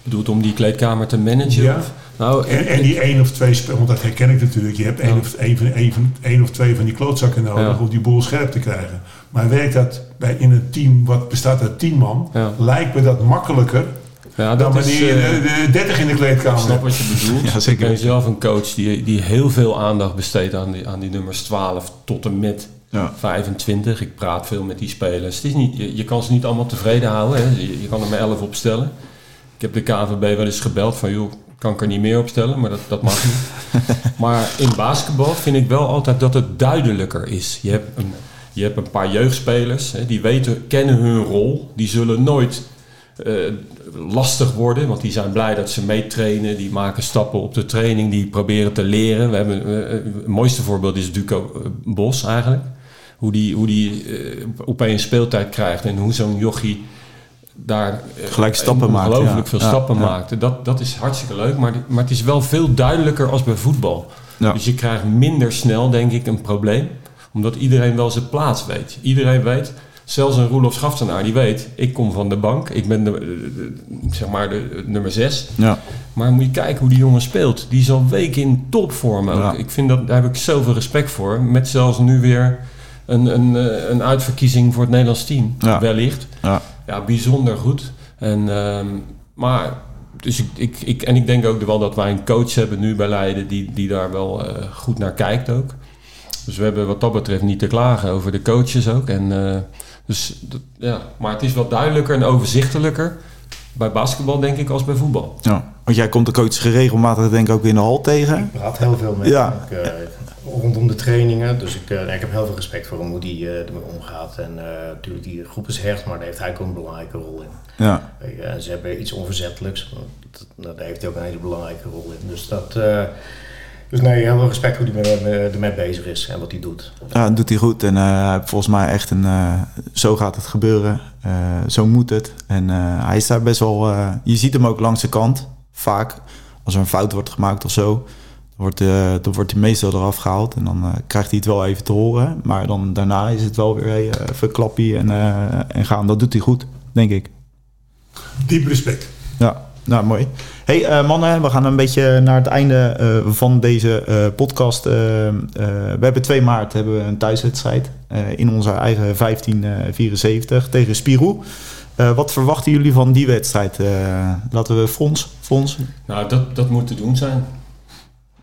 Bedoelt om die kleedkamer te managen? Ja. Of? Nou, En, en die één of twee spelers, want dat herken ik natuurlijk. Je hebt één, of, één, van, één, van, één of twee van die klootzakken nodig Ja. om die boel scherp te krijgen. Maar werkt dat bij, in een team wat bestaat uit tien man, Ja. lijkt me dat makkelijker ja, dan dat is, wanneer je eh, de, de 30 in de kleedkamer Ik snap wat je bedoelt. *laughs* Ja, zeker. Ik ben zelf een coach die, die heel veel aandacht besteedt aan die, aan die nummers 12 tot en met Ja. 25. Ik praat veel met die spelers. Het is niet, je, je kan ze niet allemaal tevreden houden. Hè. Je, je kan er maar 11 opstellen. Ik heb de KNVB wel eens gebeld van joh, kan ik er niet meer opstellen, maar dat, dat mag niet. *laughs* maar in basketbal vind ik wel altijd dat het duidelijker is. Je hebt een, je hebt een paar jeugdspelers, hè, die weten, kennen hun rol. Die zullen nooit eh, lastig worden, want die zijn blij dat ze meetrainen. Die maken stappen op de training, die proberen te leren. We hebben, eh, het mooiste voorbeeld is Duco eh, Bos eigenlijk. Hoe die, hoe die eh, opeens speeltijd krijgt en hoe zo'n jochie daar eh, Gelijk stappen maakt, ongelooflijk ja. veel stappen ja. maakte. Dat, dat is hartstikke leuk, maar, maar het is wel veel duidelijker als bij voetbal. Dus je krijgt minder snel, denk ik, een probleem. Omdat iedereen wel zijn plaats weet. Iedereen weet, zelfs een Roelof Schaftenaar, die weet... ik kom van de bank, ik ben de, de- de- zeg maar de, nummer 6. Ja. Maar moet je kijken hoe die jongen speelt. Die is al weken in topvorm ook. Ik vind dat, daar heb ik zoveel respect voor. Met zelfs nu weer een, een, eh, een uitverkiezing voor het Nederlands team. Wellicht. Ja. Ja, bijzonder goed. En, ehm, maar, dus ik, ik, ik, en ik denk ook wel dat wij een coach hebben nu bij Leiden die, die daar wel eh, goed naar kijkt ook. Dus we hebben wat dat betreft niet te klagen over de coaches ook. En eh, Dus ja, maar het is wat duidelijker en overzichtelijker bij basketbal, denk ik, als bij voetbal. Ja. Want jij komt de coach geregelmatig denk ik ook in de hal tegen. Ik praat heel veel met Ja. Ik, eh, rondom de trainingen. Dus ik, eh, ik heb heel veel respect voor hem, hoe die eh, ermee omgaat. En eh, natuurlijk, die groep is hecht, maar daar heeft hij ook een belangrijke rol in. Ja. En ze hebben iets onverzettelijks. Dat, daar heeft hij ook een hele belangrijke rol in. Dus dat... dus nee, heel veel respect hoe hij mee- mee- ermee bezig is en wat hij doet. Ja, dat doet hij goed. En eh, volgens mij echt een... eh, zo gaat het gebeuren. Eh, zo moet het. En hij is daar best wel... je ziet hem ook langs de kant. Vaak. Als er een fout wordt gemaakt of zo. Dan wordt, dan wordt hij meestal eraf gehaald. En dan krijgt hij het wel even te horen. Maar dan daarna is het wel weer hey, even klappie en, en gaan. Dat doet hij goed, denk ik. Diep respect. Ja, nou mooi. Hey eh, mannen, we gaan een beetje naar het einde eh, van deze eh, podcast. We hebben 2 maart hebben we een thuiswedstrijd in onze eigen 1574 tegen Spirou. Wat verwachten jullie van die wedstrijd? Laten we Fons, Fons. Nou, dat, dat moet te doen zijn.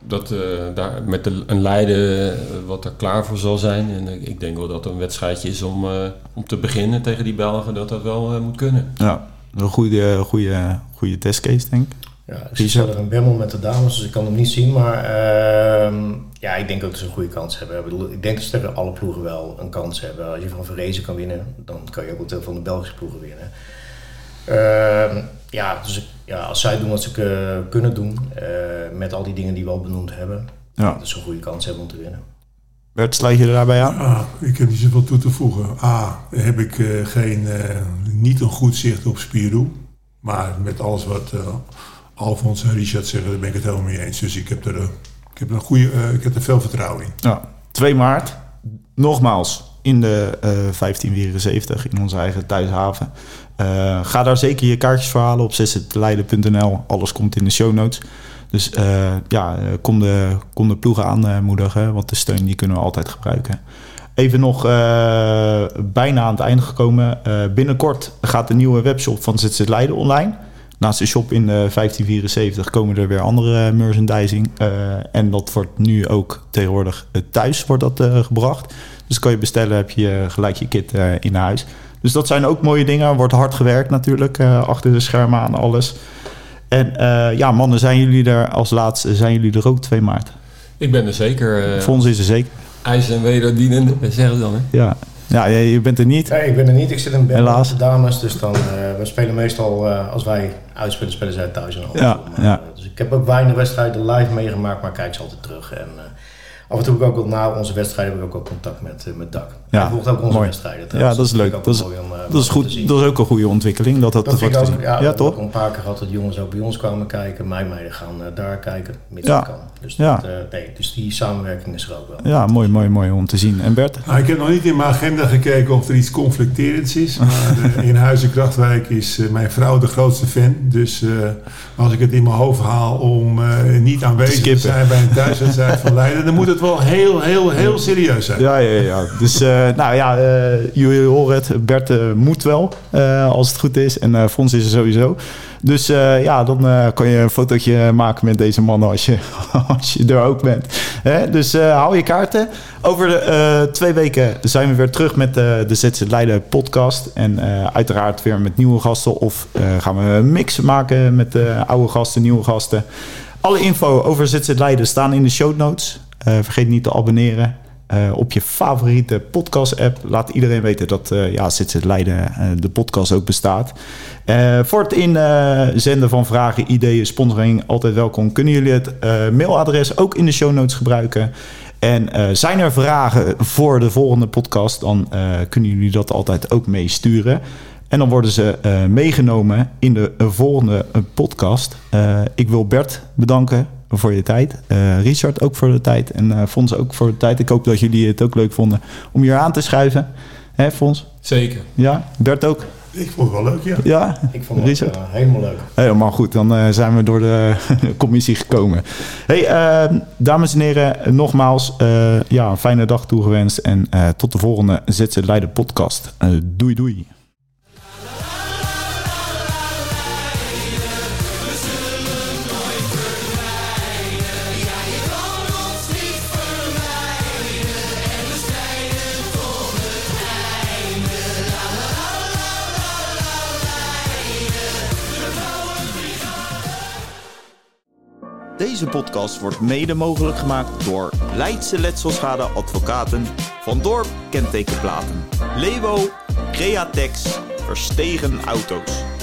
Dat, daar, met de, een Leiden eh, wat er klaar voor zal zijn. En ik, denk wel dat het een wedstrijdje is om, om te beginnen tegen die Belgen, dat dat wel moet kunnen. Ja, een goede, goede, goede testcase denk ik. Ja, ik er een bemmel met de dames, dus ik kan hem niet zien. Maar ehm, ja, ik denk ook dat ze een goede kans hebben. Ik, bedoel, ik denk dat ze tegen alle ploegen wel een kans hebben. Als je van Verrezen kan winnen, dan kan je ook wel van de Belgische ploegen winnen. Ehm, ja, dus ja, als zij doen wat ze kunnen doen, eh, met al die dingen die we al benoemd hebben, Ja. dat ze een goede kans hebben om te winnen. Bert, sluit je er daarbij aan? Ah, ik heb niet zoveel toe te voegen. A, heb ik eh, geen, eh, niet een goed zicht op Spirou. Maar met alles wat eh Alfons en Richard zeggen, daar ben ik het helemaal mee eens. Dus ik heb er, ik heb er, een goede, ik heb er veel vertrouwen in. Ja, 2 maart. Nogmaals in de eh 1574 in onze eigen thuishaven. Ga daar zeker je kaartjes voor halen op zesletleiden.nl. Alles komt in de show notes. Dus eh, ja, eh, kom de, kom de ploegen aanmoedigen, want de steun die kunnen we altijd gebruiken. Even nog eh, bijna aan het einde gekomen. Eh, binnenkort gaat de nieuwe webshop van ZZ Leiden online. Naast de shop in eh, 1574 komen er weer andere merchandising. Eh, en dat wordt nu ook tegenwoordig eh, thuis wordt dat, eh, gebracht. Dus kan je bestellen, heb je eh, gelijk je kit eh, in huis. Dus dat zijn ook mooie dingen. Wordt hard gewerkt natuurlijk, eh, achter de schermen aan alles. En eh, ja, mannen, zijn jullie er als laatste, zijn jullie er ook 2 maart? Ik ben er zeker. eh Voor ons is er zeker. ijs en wederdienende, *laughs* zeggen ze dan. Hè? Ja, ja je, bent er niet. Nee, ik ben er niet. Ik zit in Helaas. met de dames. Dus dan, eh, we spelen meestal, eh, als wij uitspelen, spelen zij thuis en Ja, andersom. ja. Eh, Dus ik heb ook weinig wedstrijden live meegemaakt, maar kijk ze altijd terug. En eh, af en toe heb ik ook wel na onze wedstrijden heb ik ook wel contact met, eh, met Dak. Ja, Hij volgt ook onze mooi. wedstrijden. Ja, dat is leuk. Dat is- wel mooi om, eh, Dat is te goed. Dat is ook een goede ontwikkeling. Dat dat, Dat vind ik wordt ook, gezien. ja, toch? een paar keer gehad dat jongens ook bij ons kwamen kijken. Mijn meiden gaan eh, daar kijken, Ja. kan. Dus, Ja. dat, eh, nee, dus die samenwerking is er ook wel. Ja, mooi, mooi, mooi om te zien. En Bert? Nou, ik heb nog niet in mijn agenda gekeken of er iets conflicterends is. *laughs* Maar eh, in Huizen Krachtwijk is eh, mijn vrouw de grootste fan. Dus eh, als ik het in mijn hoofd haal om eh, niet aanwezig te, zijn bij een thuiswedstrijd van Leiden, dan moet het wel heel, heel, heel serieus zijn. Ja, ja, ja. Dus, eh, nou ja, eh, jullie horen het. Bert eh, moet wel, als het goed is. En Fons is er sowieso. Dus ja, dan kan je een fotootje maken met deze mannen als je, *laughs* als je er ook bent. Hè? Dus hou je kaarten. Over de, twee weken zijn we weer terug met de ZZ Leiden podcast. En uiteraard weer met nieuwe gasten. Of gaan we een mix maken met oude gasten, nieuwe gasten. Alle info over ZZ Leiden staan in de show notes. Eh, vergeet niet te abonneren. eh, op je favoriete podcast-app. Laat iedereen weten dat eh ja, ZZ Leiden eh, de podcast ook bestaat. Voor het inzenden van vragen, ideeën, sponsoring, altijd welkom. Kunnen jullie het mailadres ook in de show notes gebruiken? En zijn er vragen voor de volgende podcast, dan kunnen jullie dat altijd ook meesturen. En dan worden ze meegenomen in de volgende podcast. Ik wil Bert bedanken voor je tijd. Eh, Richard ook voor de tijd. En eh Fons ook voor de tijd. Ik hoop dat jullie het ook leuk vonden om hier aan te schuiven. Hè, Fons? Zeker. Ja? Bert ook? Ik vond het wel leuk, ja. Ja? Ik vond het Richard? eh, helemaal leuk. Helemaal goed, dan eh, zijn we door de *laughs* commissie gekomen. Hey, eh, dames en heren, nogmaals, eh, ja, een fijne dag toegewenst. En eh, tot de volgende ZZ Leiden podcast. Eh, doei doei. Deze podcast wordt mede mogelijk gemaakt door Leidse Letselschade Advocaten, Van Dorp Kentekenplaten, Lewo, Createx, Verstegen Auto's.